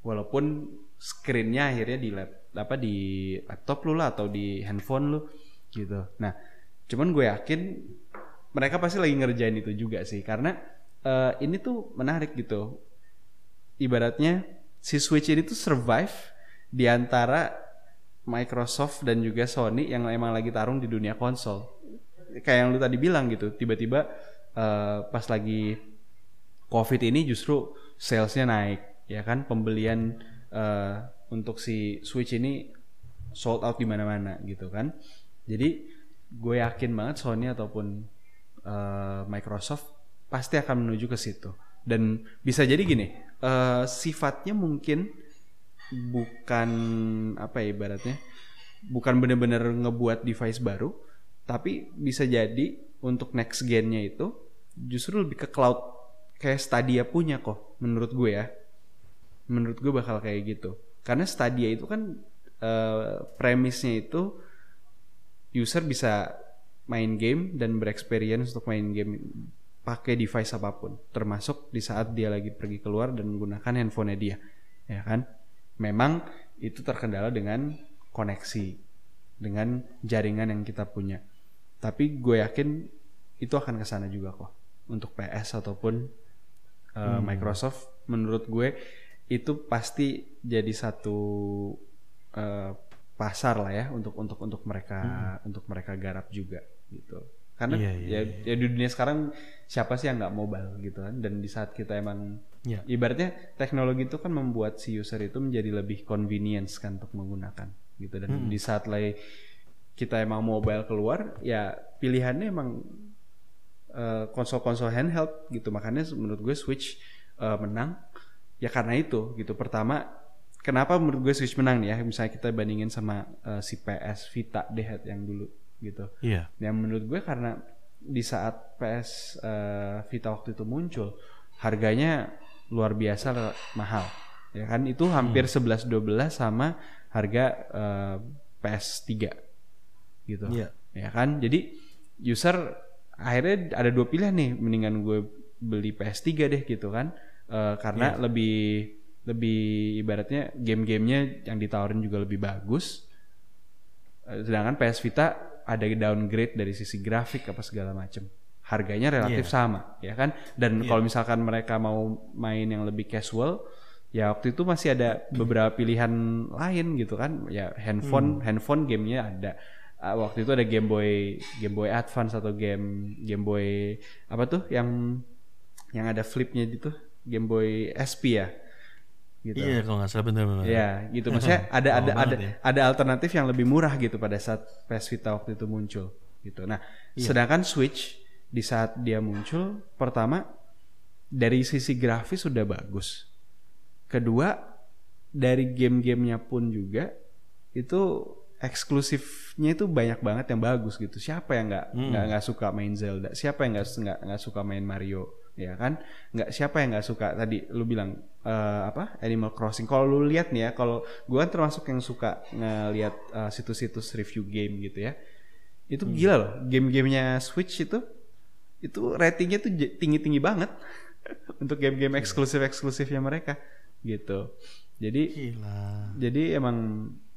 walaupun screen-nya akhirnya di lap apa di laptop lu lah atau di handphone lu gitu. Nah, cuman gue yakin mereka pasti lagi ngerjain itu juga sih karena eh, ini tuh menarik gitu. Ibaratnya si Switch ini tuh survive di antara Microsoft dan juga Sony yang emang lagi tarung di dunia konsol. Kayak yang lu tadi bilang gitu, tiba-tiba eh, pas lagi COVID ini justru salesnya naik, ya kan? Pembelian eh, untuk si Switch ini sold out di mana-mana gitu kan. Jadi gue yakin banget Sony ataupun eh, Microsoft pasti akan menuju ke situ. Dan bisa jadi gini, eh, sifatnya mungkin bukan apa ya ibaratnya bukan bener-bener ngebuat device baru tapi bisa jadi untuk next gen-nya itu justru lebih ke cloud kayak Stadia punya kok menurut gue ya menurut gue bakal kayak gitu karena Stadia itu kan eh, premisnya itu user bisa main game dan berexperience untuk main game pakai device apa pun. Termasuk di saat dia lagi pergi keluar dan menggunakan handphonenya dia. Ya kan? Memang itu terkendala dengan koneksi dengan jaringan yang kita punya. Tapi gue yakin itu akan ke sana juga kok. Untuk PS ataupun uh, Microsoft menurut gue itu pasti jadi satu uh, pasar lah ya untuk untuk untuk mereka untuk mereka garap juga gitu. Karena Iya, iya, ya, ya di dunia sekarang siapa sih yang nggak mobile gitu kan? Dan di saat kita emang Iya. ibaratnya teknologi itu kan membuat si user itu menjadi lebih convenience kan untuk menggunakan gitu. Dan di saat lagi kita emang mobile keluar ya pilihannya emang eh, konsol-konsol handheld gitu. Makanya menurut gue Switch eh, menang ya karena itu gitu. Pertama kenapa menurut gue Switch menang nih ya? Misalnya kita bandingin sama eh, si PS Vita deh yang dulu gitu. Iya. yang menurut gue karena di saat PS eh, Vita waktu itu muncul harganya luar biasa mahal. Ya kan? Itu hampir 11 12 sama harga eh, PS3 gitu. Iya. ya kan? Jadi user akhirnya ada dua pilihan nih. Mendingan gue beli PS3 deh gitu kan Eh, karena lebih lebih ibaratnya game-gamenya yang ditawarin juga lebih bagus. Eh, sedangkan PS Vita ada downgrade dari sisi grafik apa segala macem. Harganya relatif Iya. sama ya kan? Dan kalau misalkan mereka mau main yang lebih casual ya waktu itu masih ada beberapa pilihan lain gitu kan? Ya handphone Hmm. handphone gamenya ada. Ah, waktu itu ada Game Boy Game Boy Advance atau game Game Boy apa tuh yang yang ada flipnya gitu Game Boy SP ya gitu Iya kalau nggak salah benar-benar. Ya, gitu. Maksudnya ada ada ada banget ya. ada alternatif yang lebih murah gitu pada saat PS Vita waktu itu muncul gitu. Nah, Iya. sedangkan Switch di saat dia muncul pertama dari sisi grafis sudah bagus. Kedua, dari game-gamenya pun juga itu eksklusifnya itu banyak banget yang bagus gitu. Siapa yang nggak Hmm. nggak nggak suka main Zelda? Siapa yang nggak nggak suka main Mario? Ya kan? Nggak siapa yang nggak suka tadi lu bilang eh, apa Animal Crossing. Kalau lu lihat nih ya, kalau gua kan termasuk yang suka ngelihat eh, situs-situs review game gitu ya. Itu Hmm. gila loh, game-gamenya Switch itu itu ratingnya tuh tinggi-tinggi banget untuk game-game Iya. eksklusif-eksklusifnya mereka gitu. Jadi Gila. jadi emang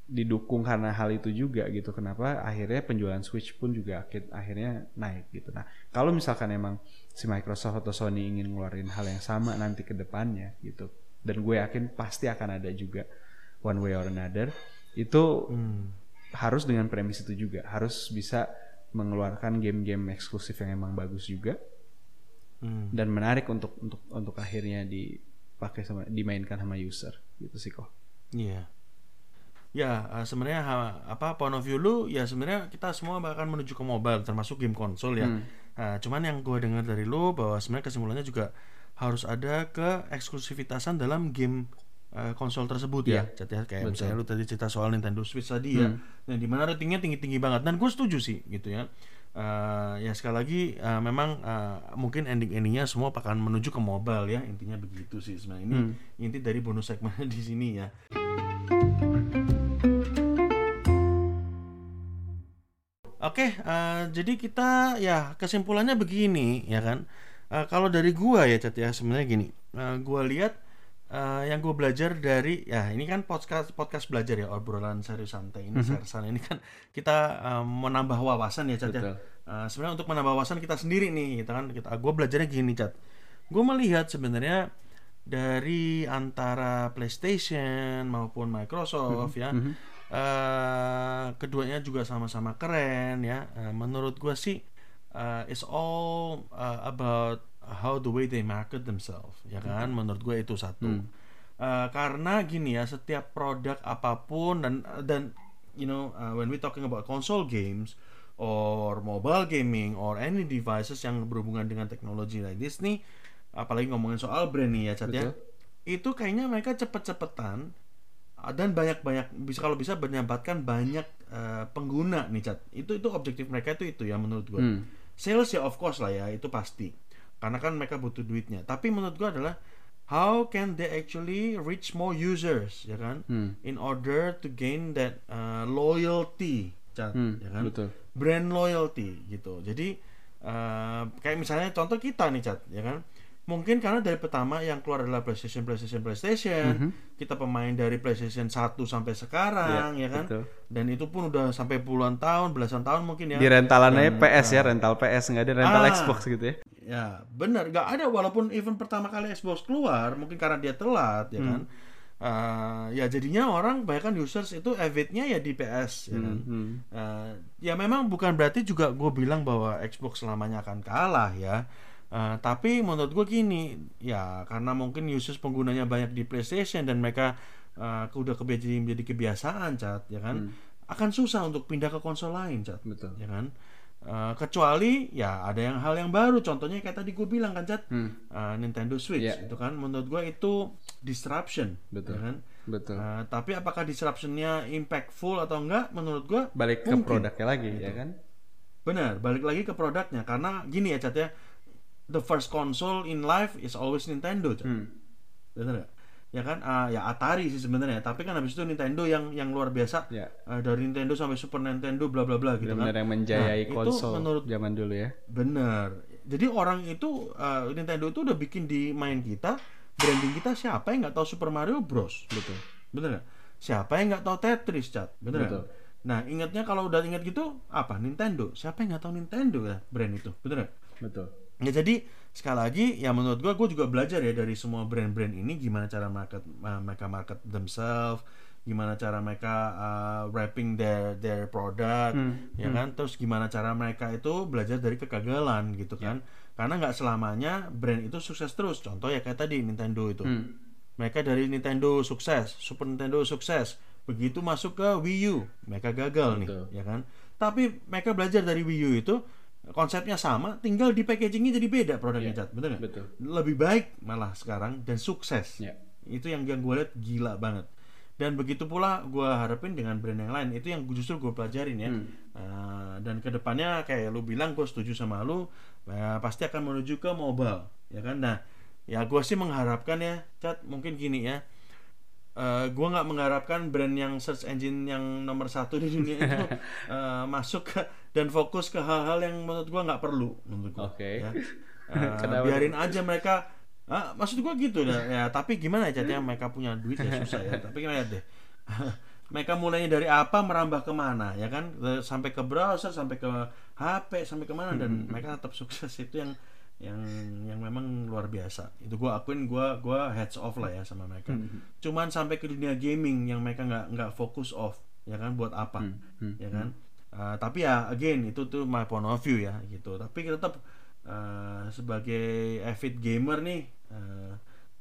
didukung karena hal itu juga gitu. Kenapa akhirnya penjualan Switch pun juga akhir- akhirnya naik gitu. Nah, kalau misalkan emang si Microsoft atau Sony ingin ngeluarin hal yang sama nanti ke depannya gitu. Dan gue yakin pasti akan ada juga one way or another. Itu Hmm. harus dengan premis itu juga, harus bisa mengeluarkan game-game eksklusif yang emang bagus juga Hmm. dan menarik untuk untuk untuk akhirnya dipakai sama dimainkan sama user gitu sih kok. Iya. Ya, eh, sebenarnya ha- apa point of view lu ya sebenarnya kita semua bahkan menuju ke mobile termasuk game konsol ya. Hmm. Nah, cuman yang gue dengar dari lu bahwa sebenarnya kesimpulannya juga harus ada ke eksklusivitasan dalam game eh, konsol tersebut ya. Iya. Jadi kayak Betul. misalnya lu tadi cerita soal Nintendo Switch tadi ya. Hmm. Nah, di mana ratingnya tinggi-tinggi banget dan gue setuju sih gitu ya. Eh, ya sekali lagi eh, memang eh, mungkin ending-endingnya semua akan menuju ke mobile ya intinya begitu sih sebenarnya ini Hmm. inti dari bonus segmen di sini ya. Oke, eh, jadi kita ya kesimpulannya begini ya kan. Eh, kalau dari gua ya Cat ya sebenarnya gini. Eh, gua lihat eh, yang gua belajar dari ya ini kan podcast podcast belajar ya obrolan serius santai ini sersan ini kan kita eh, menambah wawasan ya Cat ya. Eh, sebenarnya untuk menambah wawasan kita sendiri nih, kita kan kita gua belajarnya gini Cat. Gua melihat sebenarnya dari antara PlayStation maupun Microsoft ya eh keduanya juga sama-sama keren ya. Eh, menurut gua sih eh, it's all eh, about how the way they market themselves ya kan? Menurut gue itu satu. Eh, karena gini ya setiap produk apa pun dan dan you know uh, when we talking about console games or mobile gaming or any devices yang berhubungan dengan teknologi like this nih apalagi ngomongin soal brand nih ya Cat ya. Itu kayaknya mereka cepet-cepetan uh, dan banyak-banyak bisa kalau bisa menyambatkan banyak uh, pengguna nih Cat itu itu objektif mereka itu itu ya menurut gue Hmm. sales ya of course lah ya itu pasti. Karena kan mereka butuh duitnya. Tapi menurut gue adalah how can they actually reach more users ya kan? Hmm. in order to gain that uh, loyalty Cat, Hmm, ya kan? betul. brand loyalty gitu. Jadi uh, kayak misalnya contoh kita nih Cat ya kan mungkin karena dari pertama yang keluar adalah PlayStation PlayStation PlayStation Mhm. kita pemain dari PlayStation 1 sampai sekarang Iya, ya kan betul. dan itu pun udah sampai puluhan tahun belasan tahun mungkin ya Di rentalan aja Dan, PS ya, rental PS nggak ada rental Ah. Xbox gitu ya. ya benar nggak ada walaupun event pertama kali Xbox keluar mungkin karena dia telat ya kan Eh, ya jadinya orang bahkan users itu avidnya ya di PS ya kan Hmm. Eh, ya memang bukan berarti juga gue bilang bahwa Xbox selamanya akan kalah ya. Eh, tapi menurut gue gini, ya karena mungkin users penggunanya banyak di PlayStation dan mereka eh, udah kebiasa menjadi kebiasaan, cat, ya kan, akan susah untuk pindah ke konsol lain, cat, Betul. ya kan. Eh, kecuali ya ada yang hal yang baru, contohnya kayak tadi gue bilang kan, cat, Hmm. eh, Nintendo Switch, Iya. itu kan, menurut gue itu disruption, Betul. ya kan. Betul. Eh, tapi apakah disruptionnya impactful atau enggak? Menurut gue Balik ke mungkin. produknya lagi ya kan. Benar, balik lagi ke produknya karena gini ya Cat ya. The first console in life is always Nintendo, Cat. Hmm. Benar nggak? Ya kan? Ah, ya Atari sih sebenarnya, tapi kan habis itu Nintendo yang yang luar biasa. Ya. Eh, dari Nintendo sampai Super Nintendo bla bla bla gitu Benar-benar kan. yang menjayai Nah, itu konsol menurut- zaman dulu ya. Benar. Jadi orang itu eh, Nintendo itu udah bikin di main kita, branding kita siapa yang nggak tahu Super Mario Bros. Betul. Bener nggak? Siapa yang nggak tahu Tetris, Cat? Bener? Betul. Nah, ingatnya kalau udah ingat gitu, apa? Nintendo. Siapa yang nggak tahu Nintendo ya brand itu? Bener nggak? Betul. Ya jadi sekali lagi ya menurut gua gua juga belajar ya dari semua brand-brand ini gimana cara market uh, mereka market themselves, gimana cara mereka uh, wrapping their their product, Hmm, ya kan? Terus gimana cara mereka itu belajar dari kegagalan gitu kan? Karena nggak selamanya brand itu sukses terus. Contoh ya kayak tadi Nintendo itu. Hmm. Mereka dari Nintendo sukses, Super Nintendo sukses. Begitu masuk ke Wii U, mereka gagal nih, Betul. ya kan? Tapi mereka belajar dari Wii U itu konsepnya sama, tinggal di packagingnya jadi beda produknya, Iya, Cat. bener nggak? Betul. Lebih baik malah sekarang dan sukses. Ya. Itu yang yang gue lihat gila banget. Dan begitu pula gue harapin dengan brand yang lain itu yang justru gue pelajarin ya. Hmm. Uh, dan ke depannya kayak lu bilang gue setuju sama lu, uh, pasti akan menuju ke mobile, ya kan? Nah, ya gue sih mengharapkan ya, Cat mungkin gini ya. Uh, gue nggak mengharapkan brand yang search engine yang nomor satu di dunia itu uh, masuk ke, dan fokus ke hal-hal yang menurut gue nggak perlu menurut gue. Oke. Ya. Uh, biarin aja mereka. Ah, maksud gue gitu dah. Ya, tapi gimana ya Cat, ya mereka punya duit ya susah ya. tapi kita lihat deh. mereka mulainya dari apa merambah ke mana ya kan Eh, sampai ke browser sampai ke HP sampai ke mana dan mereka tetap sukses itu yang yang yang memang luar biasa. Itu gua akuin gua gua heads off lah ya sama mereka. Cuman sampai ke dunia gaming yang mereka nggak nggak fokus off ya kan buat apa? Hmm. ya kan? Uh, tapi ya again itu tuh my point of view ya gitu. Tapi tetap uh, sebagai avid gamer nih uh,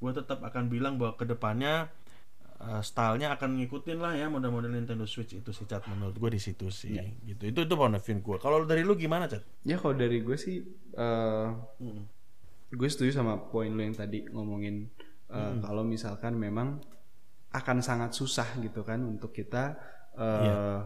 gue tetap akan bilang bahwa ke depannya uh, stylenya akan ngikutin lah ya model-model Nintendo Switch itu sih cat menurut gue di situ sih gitu itu itu point of view gue kalau dari lu gimana cat Ya kalau dari gue sih eh, Mm. gue setuju sama poin lu yang tadi ngomongin eh, kalau misalkan memang akan sangat susah gitu kan untuk kita eh,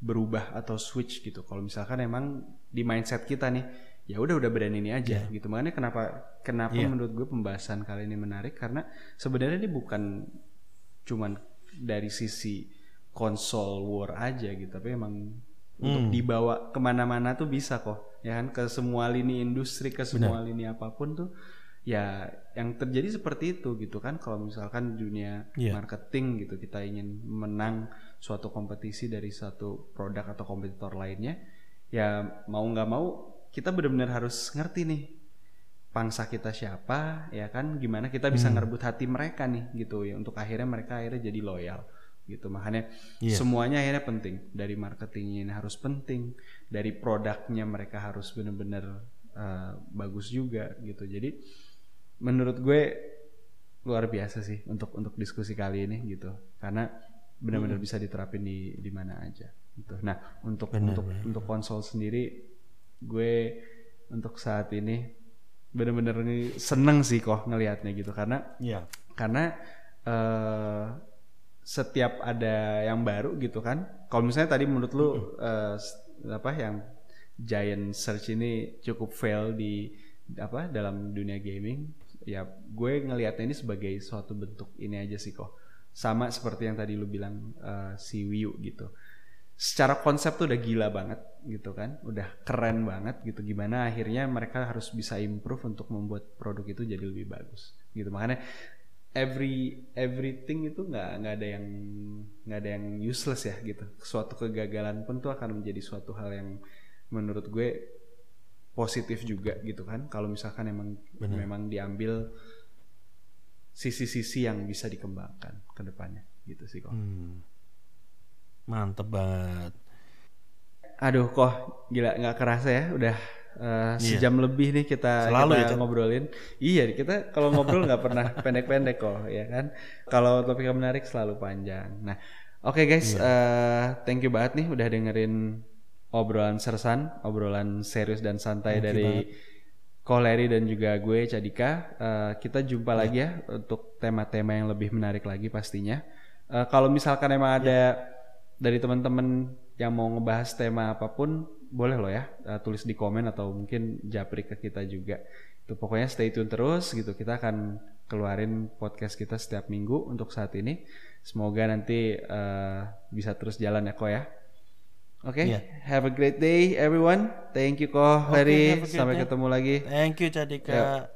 berubah atau switch gitu. Kalau misalkan emang di mindset kita nih, ya udah udah brand ini aja gitu. Makanya kenapa kenapa Iya. menurut gue pembahasan kali ini menarik karena sebenarnya ini bukan cuman dari sisi konsol war aja gitu, tapi emang untuk dibawa ke mana-mana tuh bisa kok, ya kan? Ke semua lini industri, ke semua lini apa pun tuh ya yang terjadi seperti itu gitu kan? Kalau misalkan dunia Iya. marketing gitu kita ingin menang suatu kompetisi dari satu produk atau kompetitor lainnya ya mau nggak mau kita benar-benar harus ngerti nih pangsa kita siapa ya kan? Gimana kita bisa ngerebut hati mereka nih gitu ya untuk akhirnya mereka akhirnya jadi loyal gitu. Makanya Iya. semuanya akhirnya penting. Dari marketingnya ini harus penting. Dari produknya mereka harus benar-benar eh, bagus juga gitu. Jadi menurut gue luar biasa sih untuk untuk diskusi kali ini gitu. Karena benar-benar bisa diterapin di di mana aja gitu. Nah untuk untuk untuk konsol sendiri gue untuk saat ini benar-benar ini seneng sih kok ngelihatnya gitu. Karena Iya. karena eh setiap ada yang baru gitu kan kalau misalnya tadi menurut lu eh, s- apa yang giant search ini cukup fail di apa dalam dunia gaming ya gue ngelihatnya ini sebagai suatu bentuk ini aja sih kok. Sama seperti yang tadi lu bilang eh, si Wii U gitu secara konsep tuh udah gila banget gitu kan, udah keren banget gitu. Gimana akhirnya mereka harus bisa improve untuk membuat produk itu jadi lebih bagus gitu. Makanya every everything itu nggak nggak ada yang nggak ada yang useless ya gitu. Suatu kegagalan pun tuh akan menjadi suatu hal yang menurut gue positif juga gitu kan. Kalau misalkan emang Benar. memang diambil sisi-sisi yang bisa dikembangkan ke depannya gitu sih kok. Hmm. Mantep banget. Aduh kok gila nggak kerasa ya udah eh, sejam lebih nih kita, Iya. Selalu kita ya, ngobrolin. Iya kita kalau ngobrol nggak pernah pendek-pendek kok ya kan. Kalau topiknya menarik selalu panjang. Nah oke guys Iya. eh, thank you banget nih udah dengerin obrolan sersan, obrolan serius dan santai Thank dari Koleri dan juga gue Cadika. Eh, kita jumpa lagi ya untuk tema-tema yang lebih menarik lagi pastinya. Eh, kalau misalkan emang ada dari teman-teman yang mau ngebahas tema apa pun, boleh loh ya eh, tulis di komen atau mungkin japri ke kita juga. Itu pokoknya stay tune terus gitu. Kita akan keluarin podcast kita setiap minggu untuk saat ini. Semoga nanti eh, bisa terus jalan ya kok ya. Oke, Iya. have a great day everyone. Thank you kok, Larry. great Sampai day. ketemu lagi. Thank you Cadika.